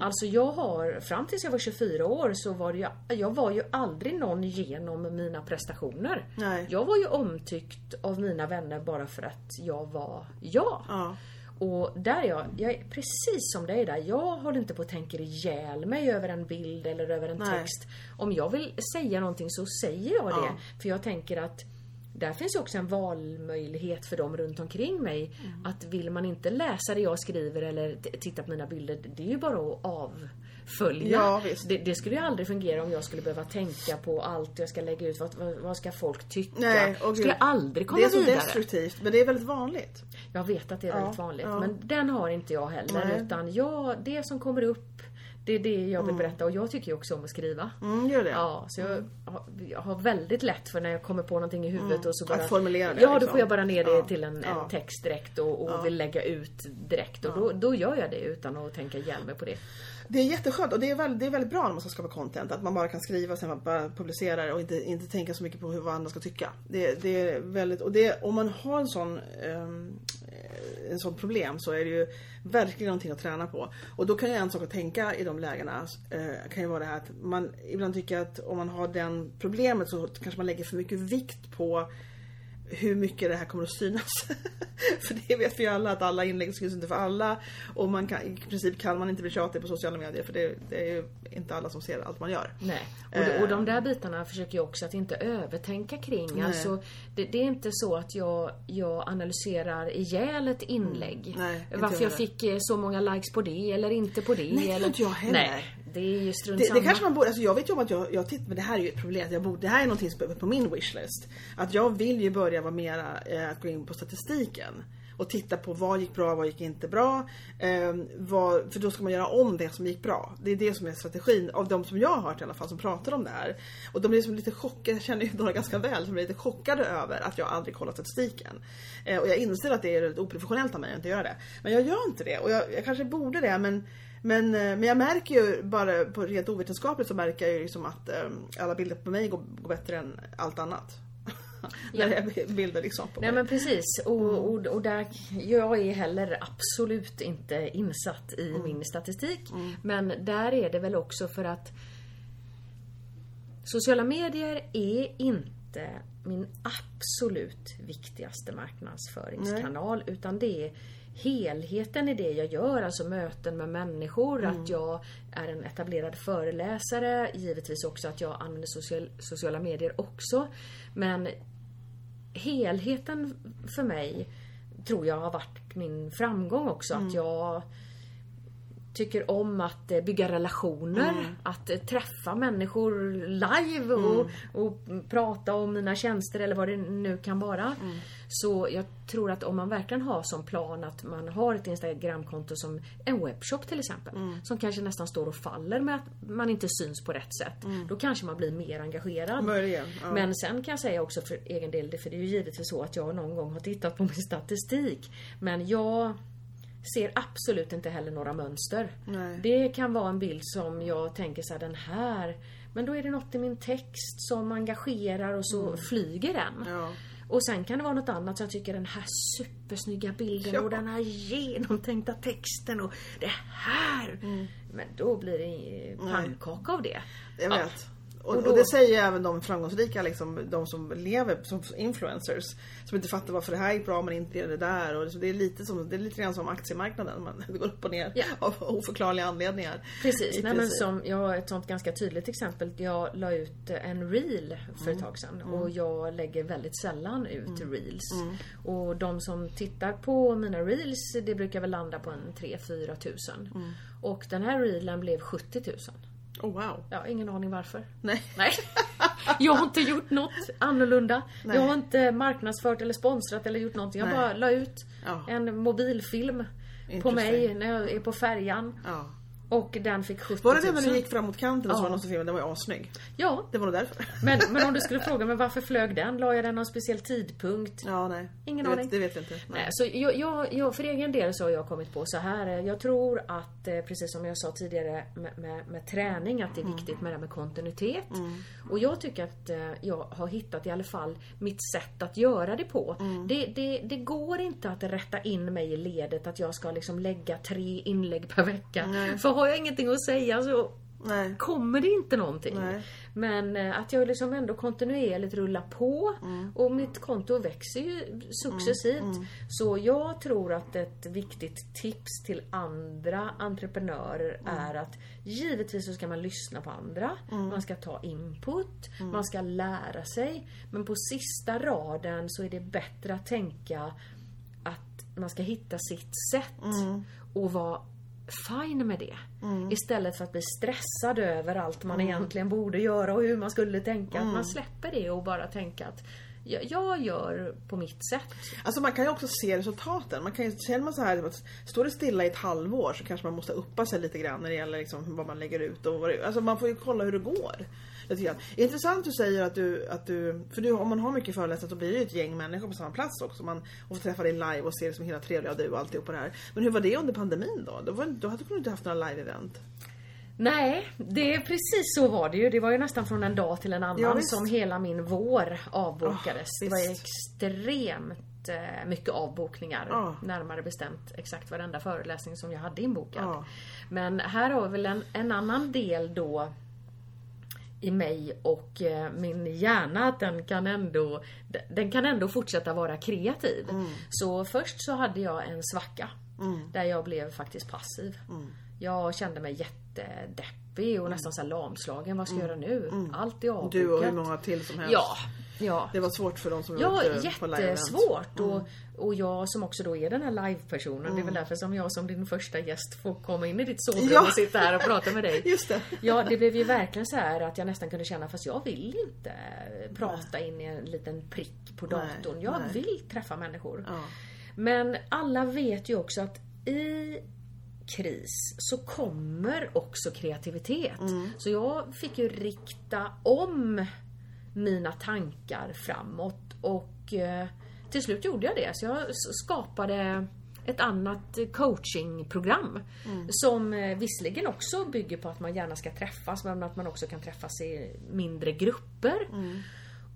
Alltså jag har, fram tills jag var 24 år så var ju, jag var ju aldrig någon genom mina prestationer. Nej. Jag var ju omtyckt av mina vänner bara för att jag var jag. Ja. Och där är jag, jag är precis som dig där. Jag håller inte på och tänker ihjäl mig över en bild eller över en Nej. text. Om jag vill säga någonting så säger jag det. Ja. För jag tänker att där finns ju också en valmöjlighet för dem runt omkring mig. Mm. Att vill man inte läsa det jag skriver eller titta på mina bilder, det är ju bara att avfölja. Ja, visst. Det, det skulle ju aldrig fungera om jag skulle behöva tänka på allt jag ska lägga ut. Vad, vad, ska folk tycka? Nej, och skulle aldrig komma Det är så vidare. destruktivt men det är väldigt vanligt. Jag vet att det är Ja, väldigt vanligt. ja. Men den har inte jag heller. Nej. Utan jag, det som kommer upp, det är det jag vill berätta. Och jag tycker ju också om att skriva. Mm, gör det. Ja, så jag har, jag har väldigt lätt för när jag kommer på någonting i huvudet och så bara... Mm. Att formulera det, Ja, då liksom. får jag bara ner det Ja, till en, ja. en text direkt och, och vill lägga ut direkt. Och då, då gör jag det utan att tänka ihjäl mig på det. Det är jätteskönt och det är, väldigt, det är väldigt bra när man ska skapa content. Att man bara kan skriva och sen bara publicera och inte, inte tänka så mycket på hur vad andra ska tycka. Det, det är väldigt, och det, om man har en sån, um, en sån problem så är det ju verkligen någonting att träna på. Och då kan ju en sak att tänka i de lägena uh, kan ju vara det här att man ibland tycker att om man har den problemet så kanske man lägger för mycket vikt på hur mycket det här kommer att synas. <laughs> för det vet vi ju alla att alla inlägg syns inte för alla. Och man kan, i princip kan man inte bli tjatig på sociala medier för det, det är ju inte alla som ser allt man gör. Nej. Och, de, och de där bitarna försöker jag också att inte övertänka kring. Alltså, det, det är inte så att jag, jag analyserar ihjäl ett inlägg. Mm. Nej, inte Varför jag fick eh, så många likes på det eller inte på det. Nej, eller... vet jag heller. Nej, det är ju strunt Det, det kanske man borde, alltså jag vet ju om att jag, jag tittar, men det här är ju ett problem. Jag borde, det här är någonting som är på min wishlist. Att jag vill ju börja vara mera, eh, att gå in på statistiken. Och titta på vad gick bra, vad gick inte bra. Eh, vad, för då ska man göra om det som gick bra. Det är det som är strategin av de som jag har hört i alla fall som pratar om det här. Och de blir liksom lite chockade, jag känner ju några ganska väl, som blir lite chockade över att jag aldrig kollar statistiken. Eh, och jag inser att det är oprofessionellt av mig att inte göra det. Men jag gör inte det och jag, jag kanske borde det men men, eh, men jag märker ju bara på rent ovetenskapligt så märker jag ju liksom att eh, alla bilder på mig går, går bättre än allt annat. <laughs> När det är bilder liksom på Nej mig. men precis. Och, och, och där, jag är heller absolut inte insatt i Mm. min statistik. Men där är det väl också för att sociala medier är inte min absolut viktigaste marknadsföringskanal. Utan det är helheten i det jag gör, alltså möten med människor, Mm. att jag är en etablerad föreläsare, givetvis också att jag använder social, sociala medier också. Men helheten för mig tror jag har varit min framgång också. Att jag tycker om att eh, bygga relationer, att eh, träffa människor live och, och prata om mina tjänster eller vad det nu kan vara. Så jag tror att om man verkligen har som plan att man har ett Instagramkonto som en webbshop till exempel. Som kanske nästan står och faller med att man inte syns på rätt sätt. Då kanske man blir mer engagerad. Möjligen, ja. Men sen kan jag säga också för egen del, för det är ju givetvis så att jag någon gång har tittat på min statistik. Men jag ser absolut inte heller några mönster. Nej. Det kan vara en bild som jag tänker så här, den här. Men då är det något i min text som engagerar och så flyger den. Mm. Ja. Och sen kan det vara något annat så jag tycker den här supersnygga bilden Ja. och den här genomtänkta texten och det här. Mm. Men då blir det pannkaka av det. Jag Ja. vet. Och, Och och, då- det säger även de framgångsrika, liksom, de som lever som influencers. Som inte fattar varför det här är bra men inte det där. Och liksom, det, är lite som, det är lite grann som aktiemarknaden. Man, det <laughs> går upp och ner Ja. av oförklarliga anledningar. Precis, Nej, men som, jag har ett sånt ganska tydligt exempel. Jag la ut en reel för ett Mm. tag sedan och jag lägger väldigt sällan ut reels. Mm. Och de som tittar på mina reels, det brukar väl landa på en 3-4 tusen. Mm. Och den här reelen blev 70 000. Oh, wow. Ja, ingen aning varför. Nej. Nej. <laughs> Jag har inte gjort något annorlunda. Nej. Jag har inte marknadsfört eller sponsrat eller gjort någonting. Jag Nej. bara la ut Ja. en mobilfilm på mig när jag är på färjan. Ja. Och den fick 70 Var 000. det den när du gick fram mot kanten och så Ja. var som filmade? Den var ju assnygg. Ja, Det var nog därför. men, <laughs> men om du skulle fråga mig varför flög den? La jag den någon speciell tidpunkt? Ja, nej. Ingen det aning. Vet, det vet jag inte. Nej. Nej, så jag, jag, jag, för egen del så har jag kommit på så här. eh, Jag tror att, eh, precis som jag sa tidigare med, med, med träning, att det är Mm. viktigt med det här med kontinuitet. Och jag tycker att eh, jag har hittat i alla fall mitt sätt att göra det på. Mm. Det, det, det går inte att rätta in mig i ledet att jag ska liksom lägga tre inlägg per vecka. För har jag ingenting att säga så Nej. kommer det inte någonting. Nej. Men eh, att jag liksom ändå kontinuerligt rullar på Mm. och mitt konto växer ju successivt. Så jag tror att ett viktigt tips till andra entreprenörer Mm. är att givetvis så ska man lyssna på andra. Mm. Man ska ta input, man ska lära sig. Men på sista raden så är det bättre att tänka att man ska hitta sitt sätt Mm. och vara fine med det. Istället för att bli stressad över allt man egentligen borde göra och hur man skulle tänka. Att man släpper det och bara tänka att jag, jag gör på mitt sätt. Alltså man kan ju också se resultaten. Man kan ju, känner man så här, att står det stilla i ett halvår så kanske man måste uppa sig lite grann när det gäller liksom vad man lägger ut och vad det, Alltså man får ju kolla hur det går. Lite grann. Intressant du säger att du, att du för du, om man har mycket föreläsningar så blir det ju ett gäng människor på samma plats också. Man och får träffa dig live och se liksom hela trevliga du och alltihop på det här. Men hur var det under pandemin då? Då, var, då hade du inte haft några live-event. Nej, det är precis så var det ju. Det var ju nästan från en dag till en annan Ja, som hela min vår avbokades. Ah, det var ju extremt eh, mycket avbokningar. Ja. Närmare bestämt exakt varenda föreläsning som jag hade inbokad. Ja. Men här har vi väl en, en annan del då i mig och eh, min hjärna att den kan ändå Den kan ändå fortsätta vara kreativ. Så först så hade jag en svacka där jag blev faktiskt passiv. Jag kände mig jättedeppig och nästan så lamslagen. Vad ska jag göra nu? Allt är avbokat. Du och hur många till som helst. Ja, ja. Det var svårt för de som Ja, på live-event. jättesvårt. Och, och jag som också då är den här live-personen. Det är väl därför som jag som din första gäst får komma in i ditt sovrum Ja. och sitta här och prata med dig. <laughs> Just det. Ja, det blev ju verkligen så här att jag nästan kunde känna fast jag vill inte prata in i en liten prick på datorn. Nej, jag nej. vill träffa människor. Ja. Men alla vet ju också att i kris så kommer också kreativitet. Mm. Så jag fick ju rikta om mina tankar framåt och eh, till slut gjorde jag det. Så jag skapade ett annat coachingprogram som eh, visserligen också bygger på att man gärna ska träffas men att man också kan träffas i mindre grupper.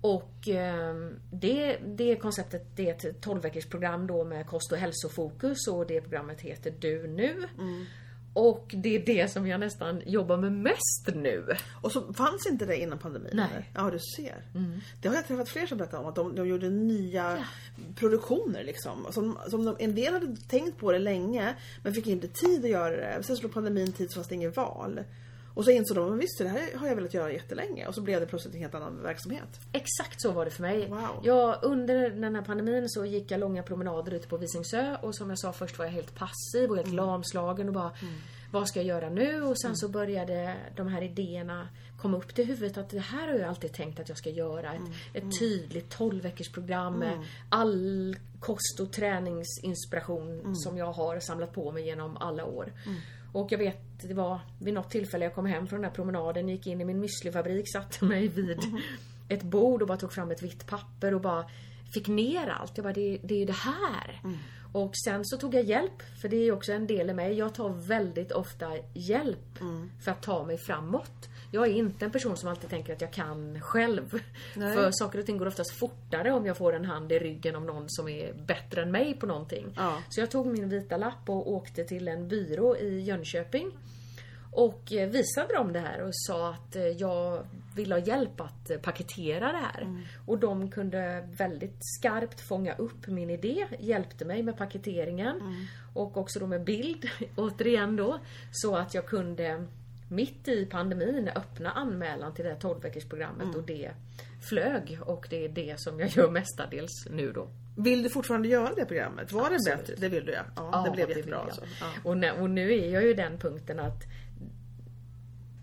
Och eh, det, det konceptet det är ett 12 veckors program då med kost och hälsofokus och det programmet heter Du nu. Och det är det som jag nästan jobbar med mest nu. Och så fanns inte det innan pandemin? Nej. Mm. eller? Ja, du ser. Det har jag träffat fler som berättat om. Att de, de gjorde nya produktioner liksom. Som, som de, en del hade tänkt på det länge men fick inte tid att göra det. Sen slog pandemin tid så fanns det inget val. Och så insåg de, men visst det här har jag velat göra jättelänge. Och så blev det plötsligt en helt annan verksamhet. Exakt så var det för mig. Wow. Jag, under den här pandemin så gick jag långa promenader ute på Visingsö och som jag sa först var jag helt passiv och helt lamslagen och bara Vad ska jag göra nu? Och sen så började de här idéerna komma upp till huvudet att det här har jag alltid tänkt att jag ska göra. Ett, ett tydligt 12 veckors program med all kost och träningsinspiration som jag har samlat på mig genom alla år. Och jag vet, det var vid något tillfälle jag kom hem från den här promenaden, gick in i min müslifabrik, satte mig vid ett bord och bara tog fram ett vitt papper och bara fick ner allt. Jag bara, det, det är det här. Och sen så tog jag hjälp, för det är också en del i mig. Jag tar väldigt ofta hjälp för att ta mig framåt. Jag är inte en person som alltid tänker att jag kan själv. Nej. För saker och ting går oftast fortare om jag får en hand i ryggen av någon som är bättre än mig på någonting. Ja. Så jag tog min vita lapp och åkte till en byrå i Jönköping. Och eh, visade dem det här och sa att eh, jag vill ha hjälp att paketera det här. Och de kunde väldigt skarpt fånga upp min idé, hjälpte mig med paketeringen. Och också då med bild, <laughs> återigen då. Så att jag kunde mitt i pandemin öppna anmälan till det här 12 programmet och det flög. Och det är det som jag gör mestadels nu då. Vill du fortfarande göra det programmet? Var det Absolut. bättre? Det vill du ja. Ja, det blev vill jättebra alltså. Ja. Och, nu, och nu är jag ju den punkten att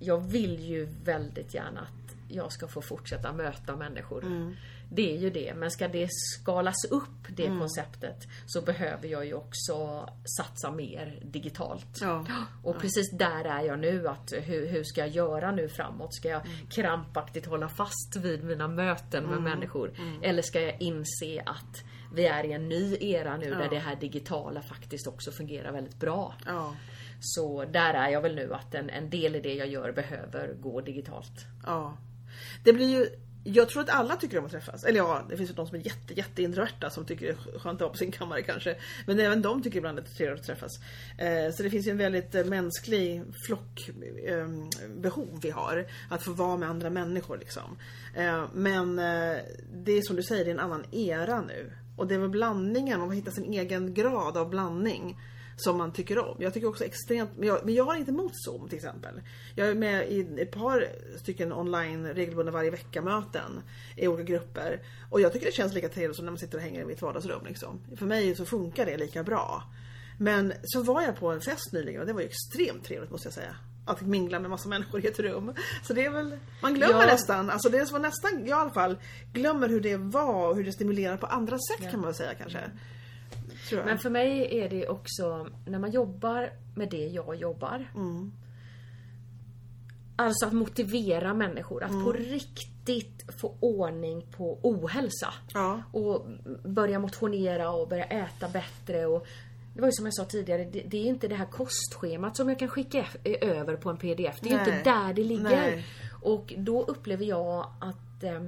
jag vill ju väldigt gärna att jag ska få fortsätta möta människor. Mm. Det är ju det, men ska det skalas upp det konceptet så behöver jag ju också satsa mer digitalt. Ja. Och precis där är jag nu. att hur, hur ska jag göra nu framåt? Ska jag krampaktigt hålla fast vid mina möten med människor? Eller ska jag inse att vi är i en ny era nu där det här digitala faktiskt också fungerar väldigt bra. Ja. Så där är jag väl nu att en, en del i det jag gör behöver gå digitalt. Ja. Det blir ju jag tror att alla tycker om att träffas. Eller ja, det finns ju de som är jätte, jätte introverta som tycker det är skönt att vara på sin kammare kanske. Men även de tycker ibland att det är trevligt att träffas. Eh, så det finns ju en väldigt eh, mänsklig flockbehov ehm, vi har. Att få vara med andra människor liksom. Eh, men det är som du säger, det är en annan era nu. Och det är väl blandningen, man får hitta sin egen grad av blandning som man tycker om. Jag tycker också extremt, men jag, men jag har inte emot Zoom till exempel. Jag är med i ett par stycken online regelbundna varje vecka möten i olika grupper. Och jag tycker det känns lika trevligt som när man sitter och hänger i mitt vardagsrum. Liksom. För mig så funkar det lika bra. Men så var jag på en fest nyligen och det var ju extremt trevligt måste jag säga. Att mingla med massa människor i ett rum. Så det är väl, man glömmer ja. nästan, alltså det var nästan, jag i alla fall, glömmer hur det var och hur det stimulerar på andra sätt ja. kan man säga kanske. Men för mig är det också, när man jobbar med det jag jobbar. Mm. Alltså att motivera människor att mm. på riktigt få ordning på ohälsa. Ja. Och börja motionera och börja äta bättre. Och det var ju som jag sa tidigare, det, det är inte det här kostschemat som jag kan skicka över på en pdf. Det är Nej. inte där det ligger. Nej. Och då upplever jag att eh,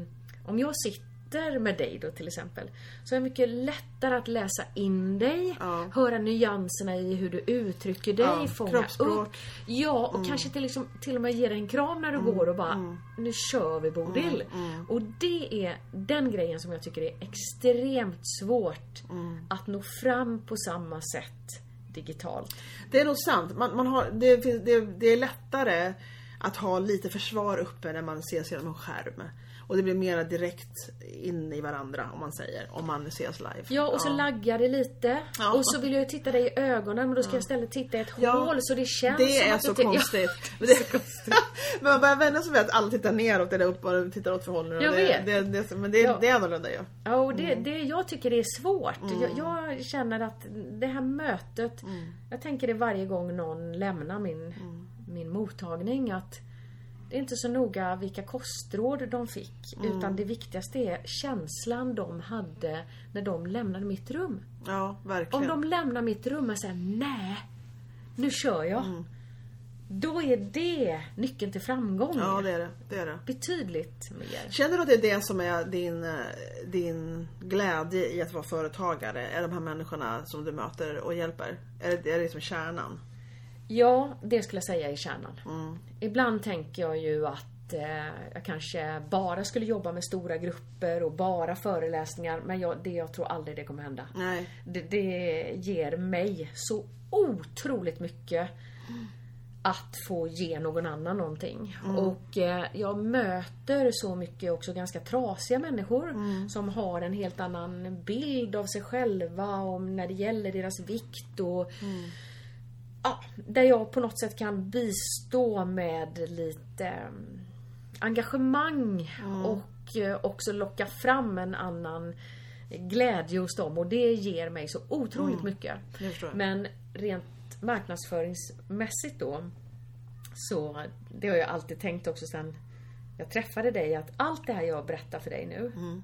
om jag sitter sitter med dig då till exempel. Så är det mycket lättare att läsa in dig, ja. höra nyanserna i hur du uttrycker dig, ja, fånga upp. Ja, och mm. kanske till, liksom, till och med ge dig en kram när du mm. går och bara mm. Nu kör vi Bodil. Mm, mm. Och det är den grejen som jag tycker är extremt svårt mm. att nå fram på samma sätt digitalt. Det är nog sant. Man, man har, det, det, det är lättare att ha lite försvar uppe när man ses genom en skärm. Och det blir mera direkt in i varandra om man säger, om man ses live. Ja och så ja. laggar det lite. Ja. Och så vill jag titta dig i ögonen och då ska ja. jag istället titta i ett ja. hål så det känns Det som är <laughs> så konstigt. Ja. Det är så konstigt. men man börjar vänja sig vid att alla tittar neråt eller upp och tittar åt för håll. Jag det, vet. Det, det, men det, ja. det är annorlunda ju. Ja och det, mm. det, jag tycker det är svårt. Mm. Jag, jag, känner att det här mötet, mm. jag tänker det varje gång någon lämnar min, mm. min mottagning att det är inte så noga vilka kostråd de fick. Mm. Utan det viktigaste är känslan de hade när de lämnade mitt rum. Ja, verkligen. Om de lämnar mitt rum och säger nej, nu kör jag. Mm. Då är det nyckeln till framgång. Ja, det är det. det, är det. Betydligt mer. Känner du att det är det som är din, din glädje i att vara företagare? Är de här människorna som du möter och hjälper? Är det, är det liksom kärnan? Ja, det skulle jag säga är kärnan. Mm. Ibland tänker jag ju att eh, jag kanske bara skulle jobba med stora grupper och bara föreläsningar. Men jag, det, jag tror aldrig det kommer hända. Nej. Det, det ger mig så otroligt mycket att få ge någon annan någonting. Mm. Och eh, jag möter så mycket också ganska trasiga människor mm. som har en helt annan bild av sig själva om när det gäller deras vikt och mm ja, där jag på något sätt kan bistå med lite mm, engagemang mm. och eh, också locka fram en annan glädje hos dem och det ger mig så otroligt mm. mycket. Men rent marknadsföringsmässigt då så det har jag alltid tänkt också sen jag träffade dig att allt det här jag berättar för dig nu mm.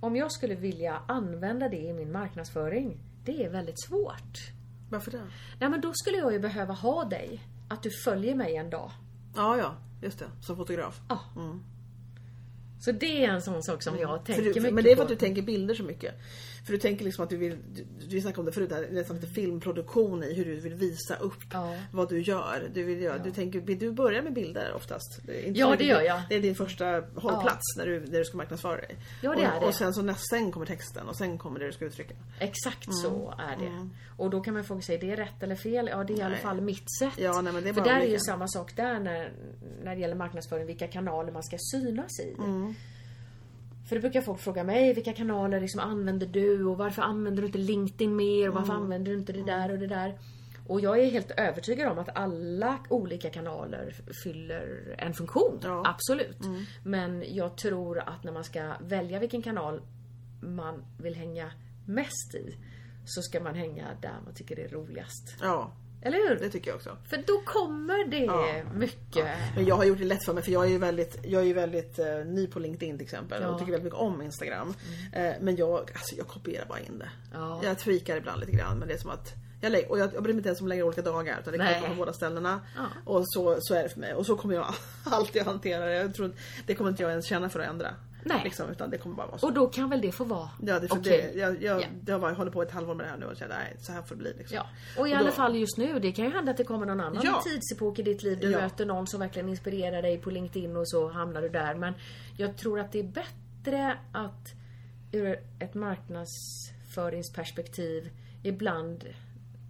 om jag skulle vilja använda det i min marknadsföring det är väldigt svårt. Varför det? Nej men då skulle jag ju behöva ha dig. Att du följer mig en dag. Ja, ja. Just det. Som fotograf. Ja. Mm. Så det är en sån sak som mm. jag tänker du, mycket Men det är för att du tänker bilder så mycket. För du tänker liksom att du vill, du, vi snackade om det förut, här, nästan lite filmproduktion i hur du vill visa upp ja. vad du gör. Du vill, göra, ja. du tänker, du börja med bilder oftast? Inte ja det gör jag. Det är din första hållplats ja. när, du, när du ska marknadsföra dig. Ja det och, är det. Och sen, så, sen kommer texten och sen kommer det du ska uttrycka. Exakt mm. så är det. Mm. Och då kan man fråga sig, är det rätt eller fel? Ja det är nej. i alla fall mitt sätt. Ja, nej, men det är För där är ju samma sak där när, när det gäller marknadsföring, vilka kanaler man ska synas i. Mm. För det brukar folk fråga mig, vilka kanaler liksom använder du och varför använder du inte LinkedIn mer och varför mm. använder du inte det där och det där? Och jag är helt övertygad om att alla olika kanaler fyller en funktion. Ja. Absolut. Mm. Men jag tror att när man ska välja vilken kanal man vill hänga mest i så ska man hänga där man tycker det är roligast. Ja, eller hur? Det tycker jag också. För då kommer det ja. mycket. Ja. Men jag har gjort det lätt för mig för jag är ju väldigt, jag är väldigt uh, ny på LinkedIn till exempel ja. och tycker väldigt mycket om Instagram. Mm. Uh, men jag, alltså, jag kopierar bara in det. Jag tweakar ibland lite grann men det är som att Jag lägger, och jag, jag bryr mig inte ens om att lägga olika dagar utan det kommer på båda ställena. Och så, så är det för mig. Och så kommer jag <laughs> alltid hantera det. Jag tror, det kommer inte jag ens känna för att ändra. Nej. Liksom, utan det kommer bara vara så. Och då kan väl det få vara Ja, det, för okej. det, jag, jag, Ja. jag, var, jag håller på ett halvår med det här nu och känner nej, så här får det bli. Liksom. Ja, och i Och alla då- fall just nu. Det kan ju hända att det kommer någon annan Ja. tidsepok i ditt liv. Du Ja. möter någon som verkligen inspirerar dig på LinkedIn och så hamnar du där. Men jag tror att det är bättre att ur ett marknadsföringsperspektiv ibland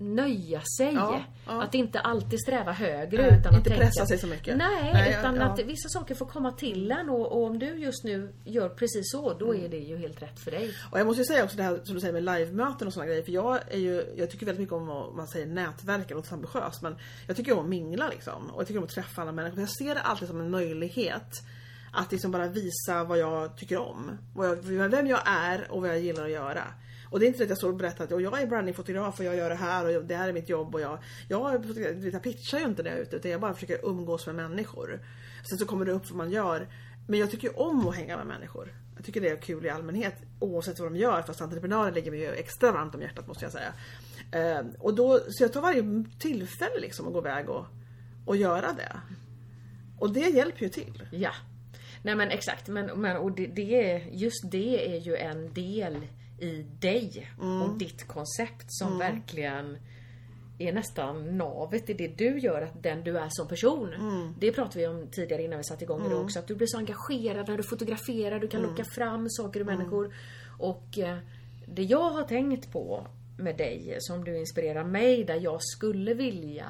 nöja sig. Ja, ja. Att inte alltid sträva högre. Nej, utan inte att pressa tänka, sig så mycket. Nej, Nej, utan ja. att vissa saker får komma till en och, och om du just nu gör precis så, då Mm. är det ju helt rätt för dig. Och jag måste ju säga också det här som du säger med livemöten och såna grejer. För jag är ju, jag tycker väldigt mycket om att man säger nätverka, det låter ambitiöst. Men jag tycker om att mingla liksom. Och jag tycker om att träffa andra människor. Jag ser det alltid som en möjlighet. Att liksom bara visa vad jag tycker om. Vad jag, vem jag är och vad jag gillar att göra. Och det är inte så att jag står och berättar att jag är brandingfotograf och jag gör det här och det här är mitt jobb och jag, jag, jag pitchar ju inte när jag är ute utan jag bara försöker umgås med människor. Sen så kommer det upp vad man gör. Men jag tycker ju om att hänga med människor. Jag tycker det är kul i allmänhet oavsett vad de gör fast entreprenörer ligger mig ju extra varmt om hjärtat måste jag säga. Ehm, och då, så jag tar varje tillfälle liksom att gå iväg och, och göra det. Och det hjälper ju till. Ja. Nej men exakt, men, men och det, det just det är ju en del i dig Mm. och ditt koncept som verkligen är nästan navet i det du gör, att den du är som person. Mm. Det pratade vi om tidigare innan vi satte igång idag också, att du blir så engagerad när du fotograferar, du kan Mm. locka fram saker och människor. Och eh, det jag har tänkt på med dig, som du inspirerar mig, där jag skulle vilja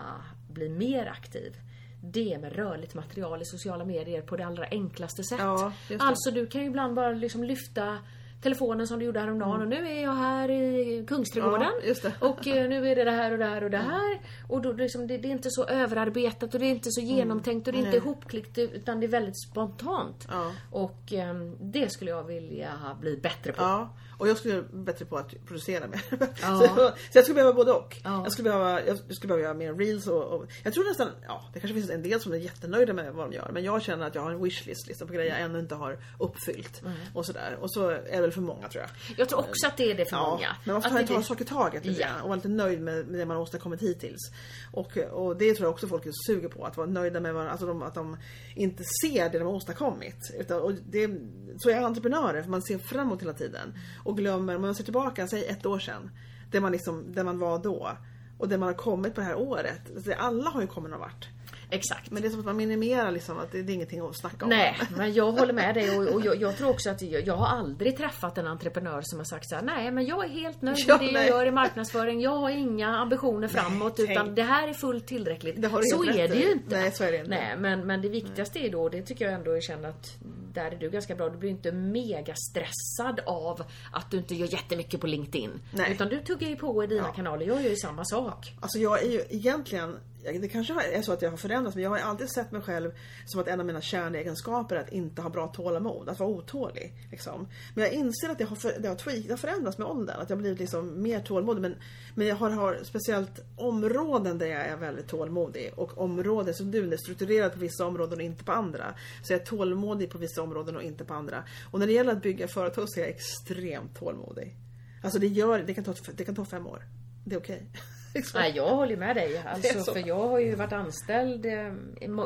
bli mer aktiv. Det är med rörligt material i sociala medier på det allra enklaste sätt. Ja, alltså du kan ju ibland bara liksom lyfta telefonen som du gjorde häromdagen och nu är jag här i Kungsträdgården. Mm. Ja. Och eh, nu är det det här och det här och det här. Och då liksom, det, det är inte så överarbetat och det är inte så genomtänkt och det är inte Mm. Ihopklickt utan det är väldigt spontant. Ja. Och ehm, det skulle jag vilja bli bättre på. Ja, och jag skulle bli bättre på att producera mer. <laughs> Ja. så, så jag skulle behöva både och. Ja. Jag, skulle behöva, jag skulle behöva göra mer reels och, och jag tror nästan, ja det kanske finns en del som är jättenöjda med vad de gör. Men jag känner att jag har en wishlist liksom, på grejer jag ännu inte har uppfyllt. Och sådär. Och så är det väl för många tror jag. Jag tror också att det är det för Ja, många. men man får Att ta en sak i taget lite Ja. och vara lite nöjd med, med det man har åstadkommit hittills. Och, och det tror jag också folk är suger på, att vara nöjda med vad, alltså de, att de inte ser det de har åstadkommit. Utan, och det, så är entreprenörer, för man ser framåt hela tiden. Och glömmer, om man ser tillbaka, säg ett år sedan, där man, liksom, där man var då. Och där man har kommit på det här året. Alltså, alla har ju kommit någon vart. Exakt. Men det är som att man minimerar liksom, att det, är ingenting att snacka om. Nej, men jag håller med dig och, och jag, jag tror också att jag, jag har aldrig träffat en entreprenör som har sagt så här: nej men jag är helt nöjd med det nej. jag gör i marknadsföring. Jag har inga ambitioner framåt tänk. utan det här är fullt tillräckligt. Så är det ju inte. Nej, så är det inte. Nej, men, men det viktigaste är då, det tycker jag ändå jag känner att där är du ganska bra. Du blir inte mega stressad av att du inte gör jättemycket på LinkedIn. Nej. Utan du tuggar ju på i dina Ja. kanaler. Jag gör ju samma sak. Alltså jag är ju egentligen, det kanske är så att jag har förändrats men jag har alltid sett mig själv som att en av mina kärnegenskaper är att inte ha bra tålamod, att vara otålig. Liksom. Men jag inser att det har, för, det, har tweak, det har förändrats med åldern, att jag har blivit liksom mer tålmodig. Men, men jag har, har speciellt områden där jag är väldigt tålmodig och områden som du är strukturerat på vissa områden och inte på andra. Så jag är tålmodig på vissa områden och inte på andra. Och när det gäller att bygga företag så är jag extremt tålmodig. Alltså det, gör, det, kan, ta, det kan ta fem år. Det är okej. Okay. <laughs> Liksom. Nej, jag håller med dig. Alltså, så. för jag har ju varit anställd eh,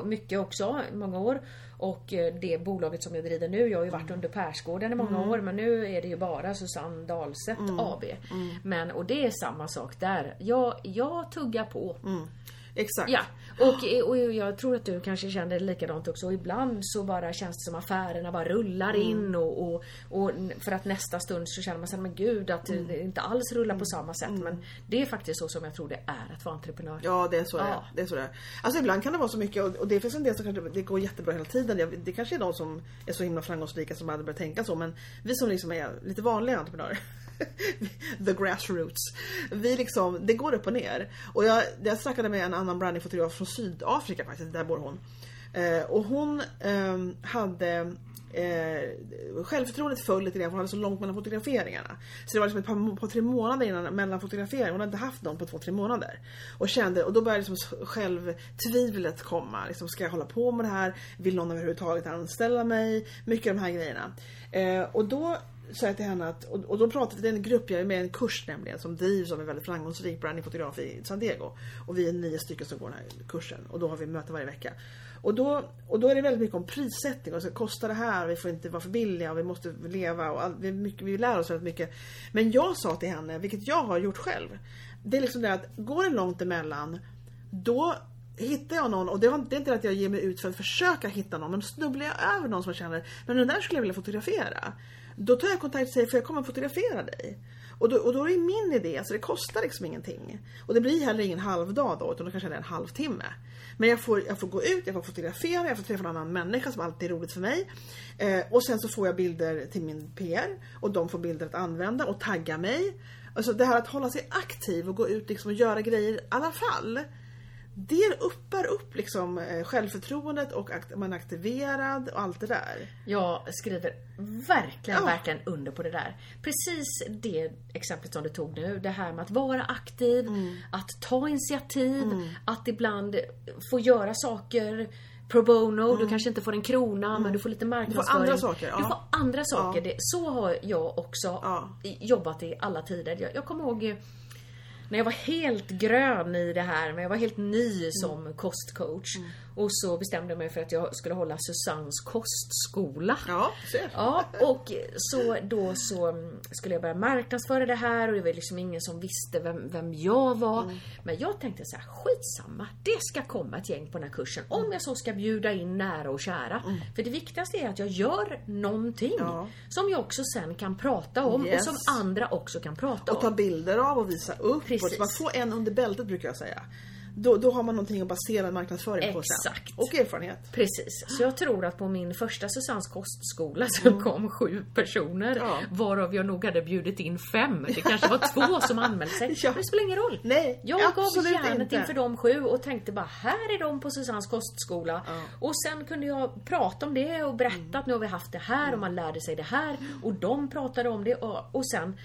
mycket också, i många år. Och eh, det bolaget som jag driver nu, jag har ju varit under Persgården i många år, men nu är det ju bara Susanne Dahlseth AB. Men, och det är samma sak där. Jag, jag tuggar på. Exakt. Ja, och, och jag tror att du kanske känner likadant också. Och ibland så bara känns det som affärerna bara rullar in och, och, och för att nästa stund så känner man sig men gud att det inte alls rullar på samma sätt. Men det är faktiskt så som jag tror det är att vara entreprenör. Ja det är så det är. Ja. det är. Så det är. Alltså ibland kan det vara så mycket och, och det finns en del som kanske det går jättebra hela tiden. Det kanske är de som är så himla framgångsrika som hade börjat tänka så men vi som liksom är lite vanliga entreprenörer <laughs> The grassroots. Vi liksom, det går upp och ner. Och jag, jag snackade med en annan brandingfotograf från Sydafrika faktiskt, där bor hon. Eh, och hon eh, hade Eh, självförtroendet föll lite grann för hon hade så långt mellan fotograferingarna. Så det var liksom ett par, par tre månader innan, mellan fotograferingarna. Hon hade inte haft någon på två, tre månader. Och kände, och då började liksom självtvivlet komma. Liksom, ska jag hålla på med det här? Vill någon överhuvudtaget anställa mig? Mycket av de här grejerna. Eh, och då sa jag till henne att, och, och då pratade vi, det är en grupp, jag är med i en kurs nämligen som drivs av en väldigt framgångsrik brandingfotograf i San Diego. Och vi är nio stycken som går den här kursen och då har vi möte varje vecka. Och då, och då är det väldigt mycket om prissättning och så kostar det här, vi får inte vara för billiga och vi måste leva och all, vi, mycket, vi lär oss väldigt mycket. Men jag sa till henne, vilket jag har gjort själv. Det är liksom det att går det långt emellan då hittar jag någon och det, var, det är inte att jag ger mig ut för att försöka hitta någon men snubblar jag över någon som jag känner men den där skulle jag vilja fotografera. Då tar jag kontakt och säger för jag kommer att fotografera dig. Och då, och då är det min idé, så det kostar liksom ingenting. Och det blir heller ingen halvdag då, utan då kanske det är en halvtimme. Men jag får, jag får gå ut, jag får fotografera, jag får träffa en annan människa som alltid är roligt för mig. Eh, och sen så får jag bilder till min PR och de får bilder att använda och tagga mig. Alltså det här att hålla sig aktiv och gå ut liksom och göra grejer i alla fall det uppar upp liksom eh, självförtroendet och att man är aktiverad och allt det där. Jag skriver verkligen, ja. verkligen under på det där. Precis det exemplet som du tog nu. Det här med att vara aktiv, mm. att ta initiativ, mm. att ibland få göra saker pro bono, mm. du kanske inte får en krona mm. men du får lite marknadsföring. Du får andra saker. Ja. Du får andra saker. Ja. så har jag också ja. jobbat i alla tider. Jag, jag kommer ihåg när jag var helt grön i det här, men jag var helt ny som mm. kostcoach. Mm. Och så bestämde jag mig för att jag skulle hålla Susannes kostskola. Ja, ser. Ja, och så då så skulle jag börja marknadsföra det här och det var liksom ingen som visste vem, vem jag var. Mm. Men jag tänkte så här, skitsamma, det ska komma ett gäng på den här kursen. Om jag så ska bjuda in nära och kära. Mm. För det viktigaste är att jag gör någonting ja. som jag också sen kan prata om yes. och som andra också kan prata om. Och ta bilder av och visa upp. Precis. Och man får en under bältet brukar jag säga. Då, då har man någonting att basera marknadsföring på sen. Exakt. Och erfarenhet. Precis. Så jag tror att på min första Susannes kostskola så mm. kom sju personer. Ja. Varav jag nog hade bjudit in fem. Det kanske var två <laughs> som anmälde sig. Ja. Men det spelar ingen roll. Nej, jag gav järnet inför de sju och tänkte bara här är de på Susannes kostskola. Ja. Och sen kunde jag prata om det och berätta mm. att nu har vi haft det här och man lärde sig det här. Och de pratade om det och, och sen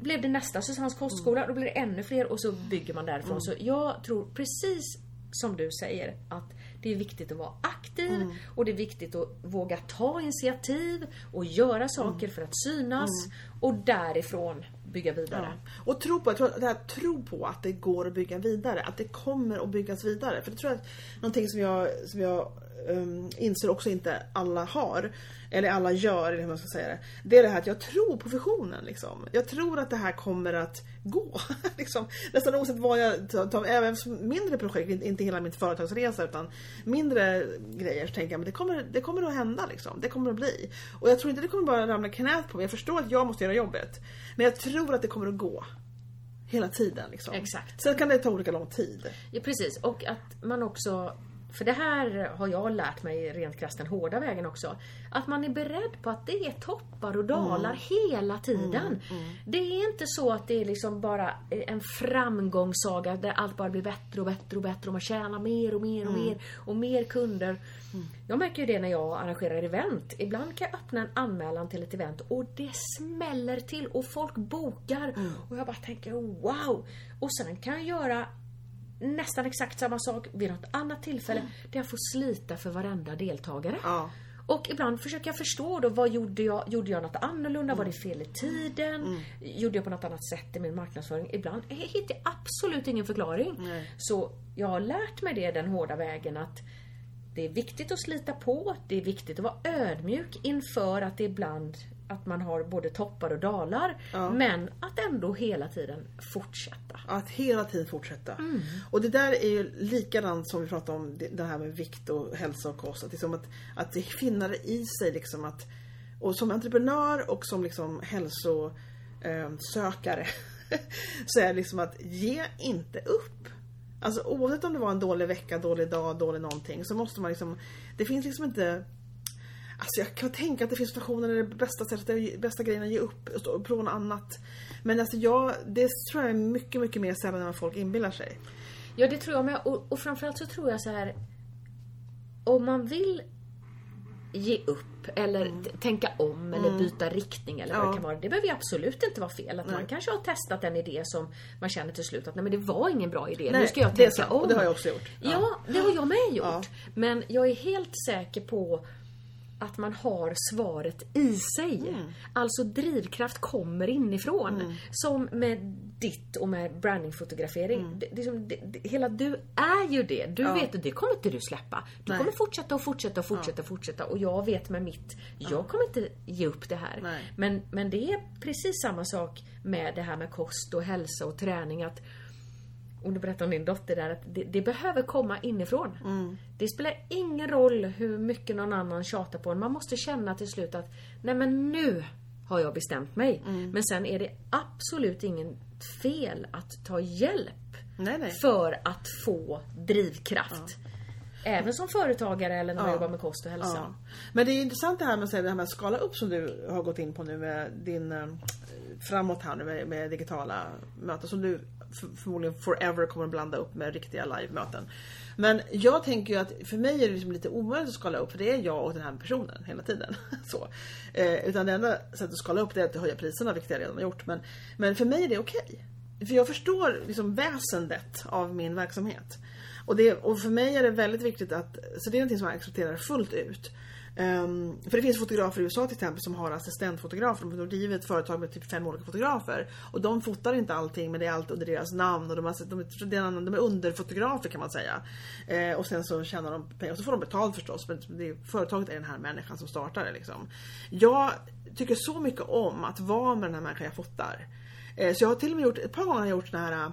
blev det nästa Susannes kostskola, mm. då blir det ännu fler och så bygger man därifrån. Mm. Så jag tror precis som du säger att det är viktigt att vara aktiv mm. och det är viktigt att våga ta initiativ och göra saker mm. för att synas mm. och därifrån bygga vidare. Ja. Och tro på, det här, tro på att det går att bygga vidare, att det kommer att byggas vidare. För det tror jag är någonting som jag, som jag um, inser också inte alla har eller alla gör, eller hur man ska säga det. Det är det här att jag tror på visionen. Liksom. Jag tror att det här kommer att gå. <laughs> liksom. Nästan oavsett vad jag tar, även mindre projekt, inte hela min företagsresa utan mindre grejer så tänker jag men det kommer, det kommer att hända. Liksom. Det kommer att bli. Och jag tror inte det kommer bara ramla knät på mig. Jag förstår att jag måste göra jobbet. Men jag tror att det kommer att gå hela tiden. Liksom. Exakt. Sen kan det ta olika lång tid. Ja precis och att man också för det här har jag lärt mig rent krasst den hårda vägen också. Att man är beredd på att det är toppar och dalar mm. hela tiden. Mm, mm. Det är inte så att det är liksom bara en framgångssaga där allt bara blir bättre och bättre och bättre och man tjänar mer och mer och mm. mer och mer kunder. Mm. Jag märker ju det när jag arrangerar event. Ibland kan jag öppna en anmälan till ett event och det smäller till och folk bokar. Mm. Och jag bara tänker wow! Och sen kan jag göra nästan exakt samma sak vid något annat tillfälle mm. där jag får slita för varenda deltagare. Ja. Och ibland försöker jag förstå då, vad gjorde jag? Gjorde jag något annorlunda? Mm. Var det fel i tiden? Mm. Gjorde jag på något annat sätt i min marknadsföring? Ibland jag hittar jag absolut ingen förklaring. Nej. Så jag har lärt mig det den hårda vägen att det är viktigt att slita på, det är viktigt att vara ödmjuk inför att det ibland att man har både toppar och dalar. Ja. Men att ändå hela tiden fortsätta. Att hela tiden fortsätta. Mm. Och det där är ju likadant som vi pratade om det här med vikt och hälsa och kost. Att, liksom att, att det finner i sig liksom att och som entreprenör och som liksom hälsosökare <laughs> så är det liksom att ge inte upp. Alltså oavsett om det var en dålig vecka, dålig dag, dålig någonting så måste man liksom Det finns liksom inte Alltså jag kan tänka att det finns situationer där det bästa sättet, bästa grejen att ge upp och prova något annat. Men alltså jag, det tror jag är mycket, mycket mer sällan än vad folk inbillar sig. Ja det tror jag med och, och framförallt så tror jag så här om man vill ge upp eller mm. tänka om eller mm. byta riktning eller vad det kan vara. Det behöver ju absolut inte vara fel. Att man kanske har testat en idé som man känner till slut att nej men det var ingen bra idé. Nej, nu ska jag tänka om. Och det har jag också gjort. Ja, ja det har jag med gjort. Ja. Men jag är helt säker på att man har svaret i sig. Alltså drivkraft kommer inifrån. Som med ditt och med brandingfotografering. Det, det, är som- det, det, hela du är ju det. Du vet att det kommer inte du släppa. Du Nej. kommer fortsätta och fortsätta och fortsätta och fortsätta. Och jag vet med mitt, jag kommer inte ge upp det här. Nej. Men, men det är precis samma sak med det här med kost och hälsa och träning. Att, och du berättade om din dotter där, att det, det behöver komma inifrån. Mm. Det spelar ingen roll hur mycket någon annan tjatar på en. Man måste känna till slut att, nej men nu har jag bestämt mig. Mm. Men sen är det absolut ingen fel att ta hjälp Nej, nej. för att få drivkraft. Även som företagare eller när man jobbar med kost och hälsa. Ja. Men det är intressant det här med, det här med att skala upp som du har gått in på nu med din eh, framåt här nu med, med digitala möten som du förmodligen forever kommer att blanda upp med riktiga live-möten. Men jag tänker ju att för mig är det liksom lite omöjligt att skala upp för det är jag och den här personen hela tiden. <laughs> Så. Eh, utan det enda sättet att skala upp det är att höja priserna vilket jag redan har gjort. Men, men för mig är det okej. För jag förstår liksom väsendet av min verksamhet. Och, det, och för mig är det väldigt viktigt att, så det är någonting som jag accepterar fullt ut. Um, för det finns fotografer i USA till exempel som har assistentfotografer. De driver ett företag med typ fem olika fotografer. Och de fotar inte allting men det är allt under deras namn. Och de, har, de, är- de är underfotografer kan man säga. Uh, och sen så tjänar de pengar. Och så får de betalt förstås. Men det, är- företaget är den här människan som startar det. Liksom. Jag tycker så mycket om att vara med den här människan jag fotar. Uh, så jag har till och med gjort, ett par gånger har jag gjort såna här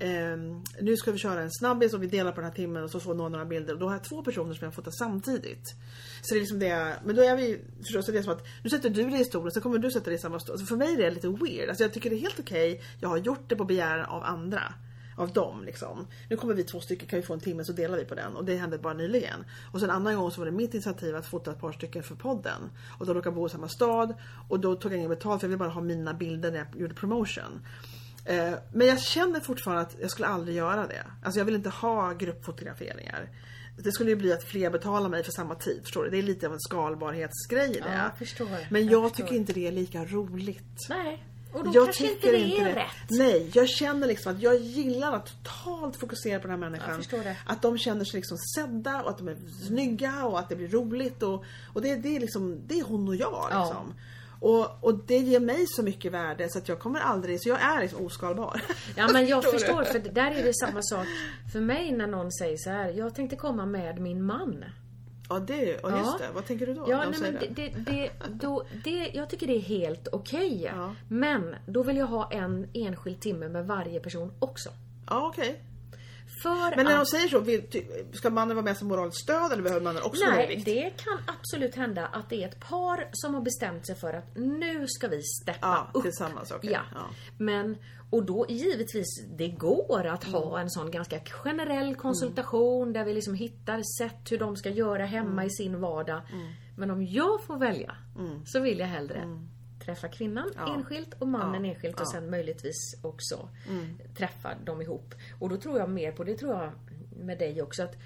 Ehm, nu ska vi köra en snabbis och vi delar på den här timmen och så får någon några bilder och då har jag två personer som jag fotar samtidigt. Så det är liksom det, men då är vi förstås det är som att nu sätter du dig i stolen så kommer du sätta dig i samma stol. Alltså för mig är det lite weird. Alltså jag tycker det är helt okej. Jag har gjort det på begäran av andra. Av dem liksom. Nu kommer vi två stycken, kan vi få en timme så delar vi på den. Och det hände bara nyligen. Och sen en annan gång så var det mitt initiativ att fota ett par stycken för podden. Och de råkade bo i samma stad. Och då tog jag inget betalt för jag ville bara ha mina bilder när jag gjorde promotion. Eh, Men jag känner fortfarande att jag skulle aldrig göra det. Alltså jag vill inte ha gruppfotograferingar. Det skulle ju bli att fler betalar mig för samma tid. Förstår du? Det är lite av en skalbarhetsgrej i det. Ja, jag förstår. Men Jag jag, förstår. tycker inte det är lika roligt. Nej. Och då Jag kanske inte det inte är det. rätt. Nej, jag känner liksom att jag gillar att totalt fokusera på den här människan. Att de känner sig liksom sedda och att de är snygga och att det blir roligt. Och, och det, det, är liksom, det är hon och jag. Ja. Och, och det ger mig så mycket värde så att jag kommer aldrig, så jag är liksom oskalbar. <laughs> Ja men jag Förstår för där är det samma sak för mig när någon säger så här. jag tänkte komma med min man. Ja, det, och just Ja. det. Vad tänker du då? Ja, nej, men det, det, det, då, det, jag tycker det är helt okej. Ja. Men då vill jag ha en enskild timme med varje person också. Ja, okej. För Men när de att, säger så, vill, ska mannen vara med som moraliskt stöd eller behöver mannen också Nej, det kan absolut hända att det är ett par som har bestämt sig för att nu ska vi steppa Ja, upp. tillsammans. okej. Ja. Ja. Men, och då givetvis, det går att ha Mm. en sån ganska generell konsultation där vi liksom hittar sätt hur de ska göra hemma Mm. i sin vardag. Men om jag får välja så vill jag hellre träffa kvinnan Mm. Ja. enskilt och mannen Ja. enskilt och Ja. Mm. sen möjligtvis också träffa dem ihop. Och då tror jag mer på, det tror jag med dig också, att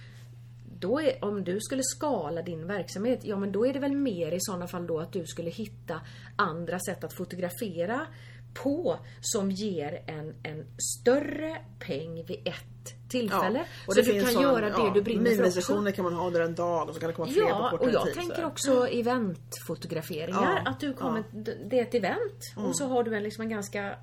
då är, om du skulle skala din verksamhet, ja men då är det väl mer i sådana fall då att du skulle hitta andra sätt att fotografera på som ger en, en större peng vid ett tillfälle. och så det du kan sån- göra det ja, du brinner för. Minisessioner kan man ha under en dag och så kan det komma fler på Ja, kortare och jag tid. tänker så också eventfotograferingar. Ja, Att du kommer, det är ett event och så har du en, liksom en ganska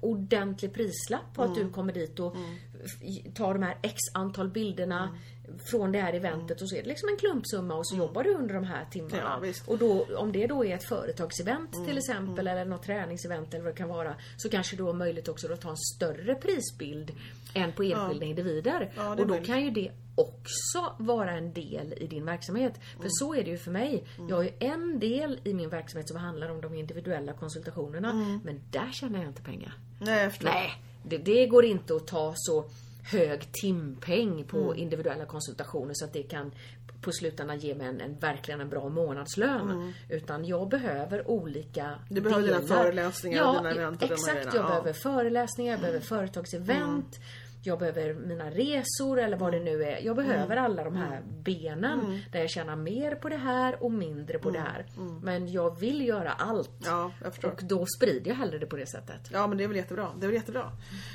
ordentlig prislapp på att Mm. du kommer dit och f- tar de här x antal bilderna Mm. Från det här eventet och så är det liksom en klumpsumma och så jobbar du under de här timmarna. Ja, och då, om det då är ett företagsevent till exempel eller något träningsevent eller vad det kan vara så kanske du har möjlighet också att ta en större prisbild än på enskilda individer. Ja, det är och då möjligt. kan ju det också vara en del i din verksamhet. För Mm. så är det ju för mig. Jag har ju en del i min verksamhet som handlar om de individuella konsultationerna. Mm. Men där tjänar jag inte pengar. Nej, jag förstår. Nej, det, det går inte att ta så hög timpeng på Mm. individuella konsultationer så att det kan på slutändan ge mig en, en verkligen en bra månadslön. Utan jag behöver olika Mm. Du behöver dina delar. föreläsningar och ja, dina event och exakt. Jag ja. behöver föreläsningar, jag behöver företagsevent. Jag behöver mina resor eller vad det nu är. Jag behöver alla de här benen där jag tjänar mer på det här och mindre på det här. Men jag vill göra allt. Ja. Och då sprider jag hellre det på det sättet. Ja men det är väl jättebra. Det är väl jättebra.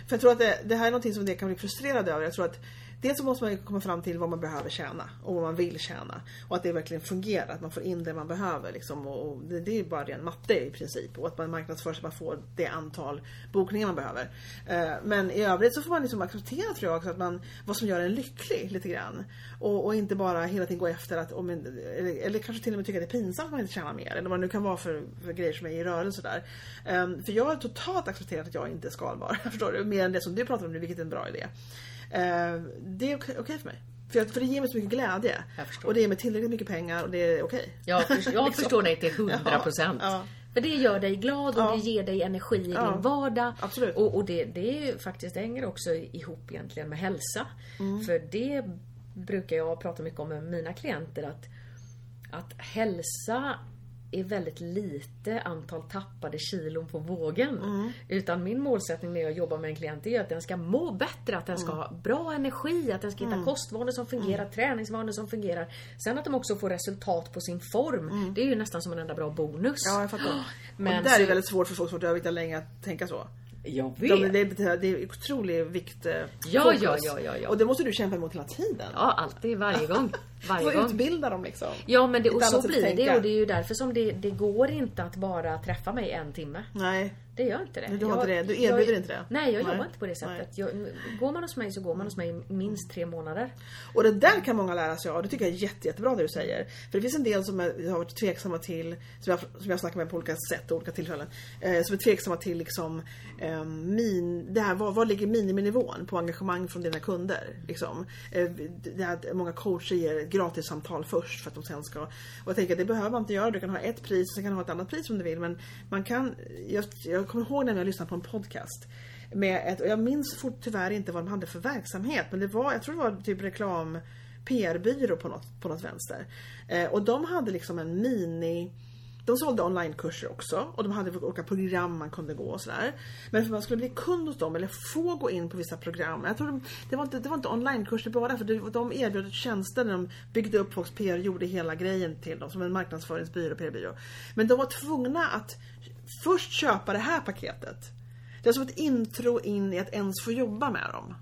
För jag tror att det, det här är någonting som det kan bli frustrerad över. Jag tror att Dels så måste man ju komma fram till vad man behöver tjäna och vad man vill tjäna. Och att det verkligen fungerar, att man får in det man behöver. Liksom, och, och det, det är ju bara ren matte i princip. Och att man marknadsför så att man får det antal bokningar man behöver. Eh, men i övrigt så får man liksom acceptera tror jag också att man, vad som gör en lycklig lite grann. Och, och inte bara hela tiden gå efter att, om en, eller, eller kanske till och med tycka att det är pinsamt att man inte tjänar mer. Eller vad det nu kan vara för, för grejer som är i rörelse där. Eh, för jag har totalt accepterat att jag inte är skalbar. <laughs> Förstår du? Mer än det som du pratar om nu, vilket är en bra idé. Uh, det är okej okay för mig. För, jag, för det ger mig så mycket glädje. Och det ger mig tillräckligt mycket pengar och det är okej. Okay. Jag, <laughs> förstår, jag förstår dig till 100 procent. Ja, ja. För det gör dig glad och ja. det ger dig energi i ja. din vardag. Absolut. Och, och det, det är ju faktiskt, det hänger också ihop egentligen med hälsa. Mm. För det brukar jag prata mycket om med mina klienter att, att hälsa är väldigt lite antal tappade kilon på vågen. Mm. Utan min målsättning när jag jobbar med en klient är att den ska må bättre, att den ska mm. ha bra energi, att den ska hitta mm. kostvanor som fungerar, mm. träningsvanor som fungerar. Sen att de också får resultat på sin form. Mm. Det är ju nästan som en enda bra bonus. Ja, jag fattar. <gasps> Men och det där så... är väldigt svårt för folk som har vetat länge att tänka så. Jag vet. De, det, det är otrolig vikt. Ja, ja, ja, ja, ja. Och det måste du kämpa emot hela tiden. Ja, alltid, varje <laughs> gång. Varje gång. utbilda dem liksom. Ja, men det, och så blir det. Och det är ju därför som det, det går inte att bara träffa mig en timme. Nej. Det gör inte det. Du, har inte det. du erbjuder jag, inte det? Nej, jag nej. jobbar inte på det sättet. Jag, går man hos mig så går man hos mig minst tre månader. Och det där kan många lära sig av. Det tycker jag är jätte, jättebra det du säger. För det finns en del som jag har varit tveksamma till, som jag, som jag snackat med på olika sätt och olika tillfällen. Eh, som är tveksamma till liksom, eh, min, det här, var, var ligger miniminivån på engagemang från dina kunder? Liksom. Eh, det här, många coacher ger gratis samtal först för att de sen ska... Och jag tänker att det behöver man inte göra. Du kan ha ett pris och sen kan du ha ett annat pris om du vill. Men man kan... Jag, jag kommer ihåg när jag lyssnade på en podcast. Med ett, och jag minns fort, tyvärr inte vad de hade för verksamhet. Men det var, jag tror det var typ reklam PR-byrå på något, på något vänster. Eh, och de hade liksom en mini de sålde onlinekurser också och de hade olika program man kunde gå och sådär. Men för att man skulle bli kund hos dem eller få gå in på vissa program. Jag tror de, det, var inte, det var inte onlinekurser bara för de erbjöd tjänster när de byggde upp folks PR och gjorde hela grejen till dem som en marknadsföringsbyrå, PR-byrå. Men de var tvungna att först köpa det här paketet. Det var som ett intro in i att ens få jobba med dem.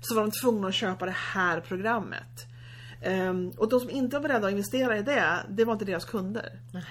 Så var de tvungna att köpa det här programmet. Um, och de som inte var beredda att investera i det, det var inte deras kunder. Nej.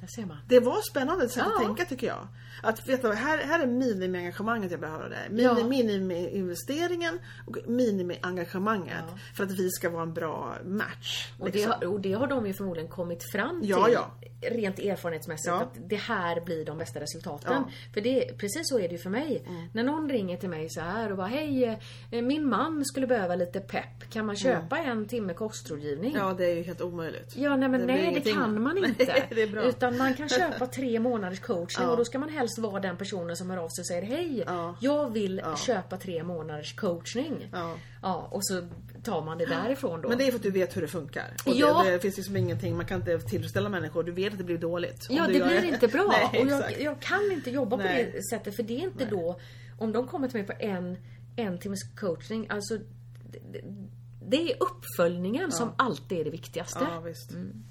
Där ser man. Det var spännande sätt ja. att tänka tycker jag. Att veta, här, här är minimiengagemanget jag behöver. Det. Mini, ja. Minimiinvesteringen och minimiengagemanget. Ja. För att vi ska vara en bra match. Och, liksom. det, har, och det har de ju förmodligen kommit fram till. Ja, ja. Rent erfarenhetsmässigt. Att det här blir de bästa resultaten. För det, precis så är det ju för mig. Mm. När någon ringer till mig så här och bara Hej, eh, min man skulle behöva lite pepp. Kan man köpa mm. en timme kostrådgivning? Ja, det är ju helt omöjligt. Ja, nej men det nej, det kan man <laughs> inte. bra. Utan man kan köpa tre månaders coaching <laughs> och då ska man helst vara den personen som hör av sig och säger Hej, ja. jag vill ja. köpa tre månaders coachning. Ja. ja. Och så tar man det därifrån då. Men det är för att du vet hur det funkar. Och ja. det, det finns liksom ingenting, man kan inte tillfredsställa människor. Du vet att det blir dåligt. Ja, det blir inte bra. <laughs> Nej, och jag, jag, kan inte jobba Nej. på det sättet för det är inte Nej. då, om de kommer till mig på en, en timmes coaching, alltså det, det är uppföljningen som alltid är det viktigaste. Ja, visst. Mm.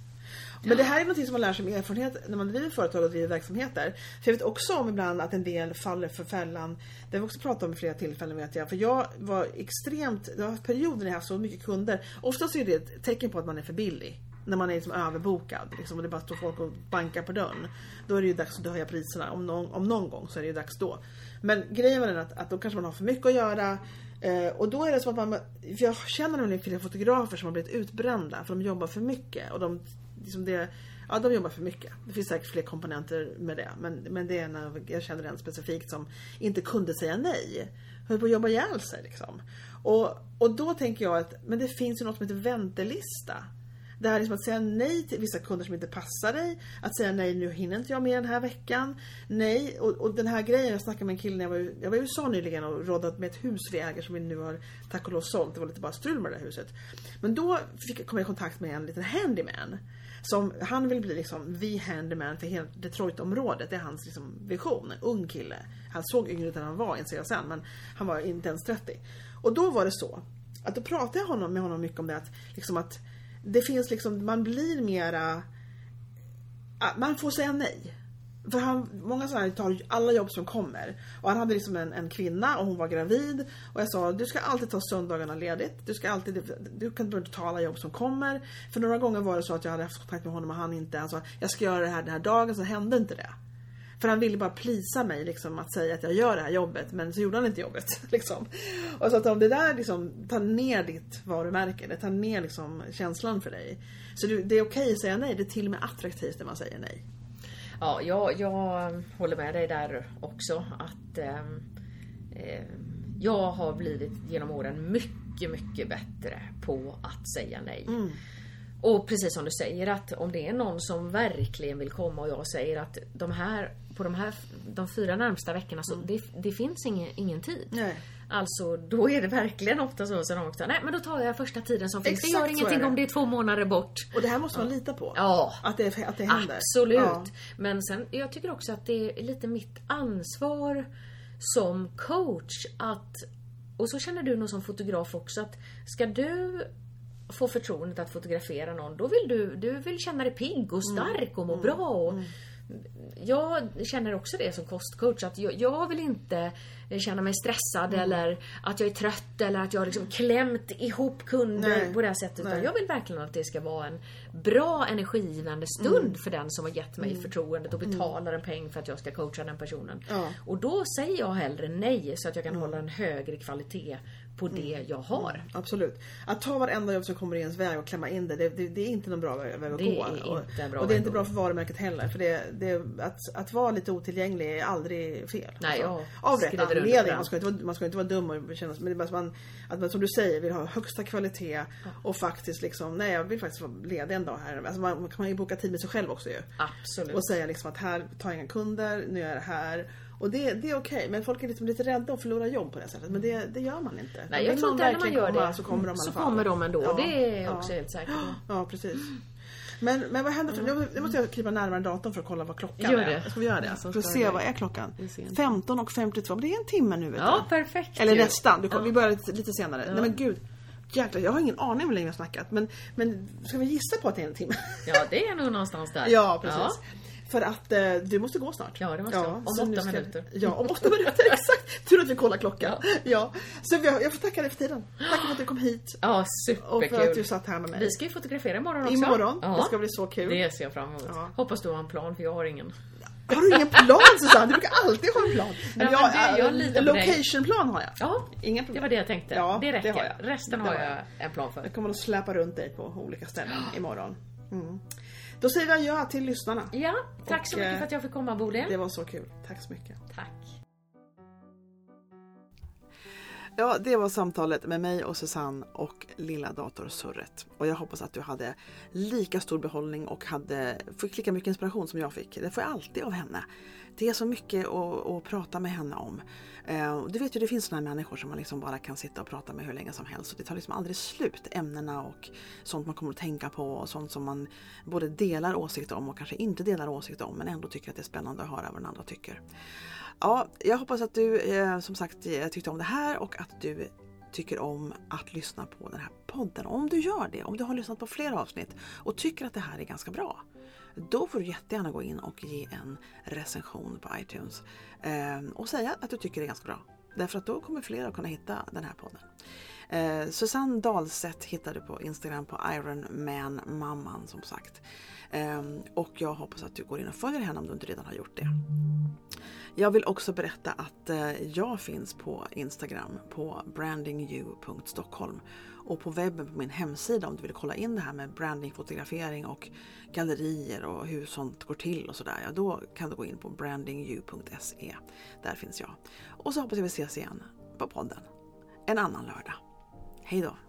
Men det här är något som man lär sig med erfarenhet när man driver företag och driver verksamheter. För jag vet också om ibland att en del faller för fällan. Det har vi också pratat om i flera tillfällen vet jag. För jag var extremt, det var perioder när jag haft så mycket kunder. Oftast är det ett tecken på att man är för billig. När man är liksom överbokad liksom, och det bara står folk och bankar på dörren. Då är det ju dags att höja priserna. Om någon, om någon gång så är det ju dags då. Men grejen var den att, att då kanske man har för mycket att göra. Eh, och då är det som att man, för jag känner nämligen flera fotografer som har blivit utbrända för de jobbar för mycket och de liksom det, ja, de jobbar för mycket. Det finns säkert fler komponenter med det. Men, men det är en av, jag känner en specifikt som inte kunde säga nej. Höll på att jobba ihjäl sig liksom. Och, och då tänker jag att men det finns ju något som heter väntelista. Det här är liksom att säga nej till vissa kunder som inte passar dig. Att säga nej, nu hinner inte jag med den här veckan. Nej, och, och den här grejen, jag snackade med en kille när jag var, jag var i USA nyligen och råddat med ett hus vi äger som vi nu har tack och lov sålt. Det var lite bara strul med det där huset. Men då fick, kom jag i kontakt med en liten handyman. Som, han vill bli liksom the handyman för hela Detroit-området. Det är hans liksom, vision. En ung kille. Han såg yngre ut än han var inser jag sen. Men han var inte ens 30. Och då var det så. Att då pratade jag honom, med honom mycket om det. Att, liksom att det finns liksom, man blir mera... Man får säga nej för han, många sådana här tar alla jobb som kommer. Och han hade liksom en, en kvinna och hon var gravid. Och jag sa, du ska alltid ta söndagarna ledigt. Du ska alltid, du kan inte ta alla jobb som kommer. För några gånger var det så att jag hade haft kontakt med honom och han inte, ens sa, jag ska göra det här den här dagen, så hände inte det. För han ville bara plisa mig liksom att säga att jag gör det här jobbet men så gjorde han inte jobbet. <laughs> Liksom. Och så att om det där liksom tar ner ditt varumärke, det tar ner liksom känslan för dig. Så det är okej okay att säga nej, det är till och med attraktivt när man säger nej. Ja, jag, jag håller med dig där också. Att eh, eh, jag har blivit genom åren mycket, mycket bättre på att säga nej. Mm. Och precis som du säger att om det är någon som verkligen vill komma och jag säger att de här, på de här de fyra närmsta veckorna så mm. det, det, finns ingen, ingen tid. Nej. Alltså då är det verkligen ofta så som de också nej men då tar jag första tiden som finns. det gör ingenting det. om det är två månader bort. Och det här måste man lita på. Ja. Att det, att det händer. Absolut. Ja. Men sen, jag tycker också att det är lite mitt ansvar som coach att och så känner du nog som fotograf också att ska du få förtroendet att fotografera någon, då vill du, du vill känna dig pigg och mm. stark och må mm. bra. Och, mm. Jag känner också det som kostcoach att jag, jag vill inte känna mig stressad mm. eller att jag är trött eller att jag har liksom klämt ihop kunder Nej. på det här sättet. Utan jag vill verkligen att det ska vara en bra energigivande stund mm. för den som har gett mig mm. förtroendet och betalar en peng för att jag ska coacha den personen. Ja. Och då säger jag hellre nej så att jag kan hålla en högre kvalitet på det mm. jag har. Mm, absolut. Att ta varenda jobb som kommer i ens väg och klämma in det, det, det, det är inte någon bra väg att det gå. Är och, och, det är inte bra för varumärket heller. För det, det, att, att vara lite otillgänglig är aldrig fel. Nej, alltså, av rätt anledning. Man ska, inte vara, man ska inte vara dum och känna men det man, att man som du säger vill ha högsta kvalitet och faktiskt liksom, nej jag vill faktiskt vara ledig en dag här. Alltså man, man kan ju boka tid med sig själv också ju. Absolut. Och säga liksom att här tar jag inga kunder, nu är jag här. Och det, det är okej, okay, men folk är liksom lite rädda att förlora jobb på det sättet. Men det, det gör man inte. Nej, jag tror inte när man gör det. Så kommer de, så kommer de ändå. Ja, det är också ja. helt säkert. Ja, precis. Men, men vad händer? Mm. Nu måste jag krypa närmare datorn för att kolla vad klockan Gör det. är. Ska vi göra det? För att se vad är klockan? 15 och 52. Det är en timme nu vet Ja, perfekt. Eller nästan. Du kom, ja. Vi börjar lite, lite senare. Ja. Nej men gud. Jäklar, jag har ingen aning hur länge jag har snackat. Men, men ska vi gissa på att det är en timme? Ja, det är nog någonstans där. <laughs> Ja, precis. Ja. För att eh, du måste gå snart. Ja, det måste ja, jag. Om åtta ska, minuter. Ja, om åtta minuter, <laughs> exakt. Tur att vi kollar klockan. Ja. ja. Så jag, jag får tacka dig för tiden. Tack för att du kom hit. Ja, superkul. Och för att du satt här med mig. Vi ska ju fotografera imorgon också. Imorgon. Ja. Det ska bli så kul. Det ser jag fram emot. Ja. Hoppas du har en plan, för jag har ingen. Har du ingen plan Susanne? Du brukar alltid ha en plan. Men Nej, jag, jag en locationplan har jag. Ja, problem. det var det jag tänkte. Ja, det räcker. Det har jag. Resten det har jag en plan för. Jag kommer att släpa runt dig på olika ställen imorgon. Mm. Då säger vi adjö till lyssnarna. Ja, tack och, så mycket för att jag fick komma Bodil. Det var så kul. Tack så mycket. Tack. Ja, det var samtalet med mig och Susanne och lilla datorsurret. Och jag hoppas att du hade lika stor behållning och hade, fick lika mycket inspiration som jag fick. Det får jag alltid av henne. Det är så mycket att, att prata med henne om. Eh, du vet ju, det finns sådana människor som man liksom bara kan sitta och prata med hur länge som helst. Och det tar liksom aldrig slut, ämnena och sånt man kommer att tänka på och sånt som man både delar åsikt om och kanske inte delar åsikt om men ändå tycker att det är spännande att höra vad den andra tycker. Ja, jag hoppas att du eh, som sagt eh, tyckte om det här och att du tycker om att lyssna på den här podden. Om du gör det, om du har lyssnat på flera avsnitt och tycker att det här är ganska bra, då får du jättegärna gå in och ge en recension på iTunes eh, och säga att du tycker det är ganska bra. Därför att då kommer fler att kunna hitta den här podden. Eh, Susanne Dahlseth hittar du på Instagram på Ironman Mamman som sagt. Eh, och jag hoppas att du går in och följer henne om du inte redan har gjort det. Jag vill också berätta att eh, jag finns på Instagram på brandingyou.stockholm och på webben på min hemsida om du vill kolla in det här med brandingfotografering och gallerier och hur sånt går till och sådär. Ja, då kan du gå in på brandingyou.se. Där finns jag. Och så hoppas jag vi ses igen på podden en annan lördag. Hej då!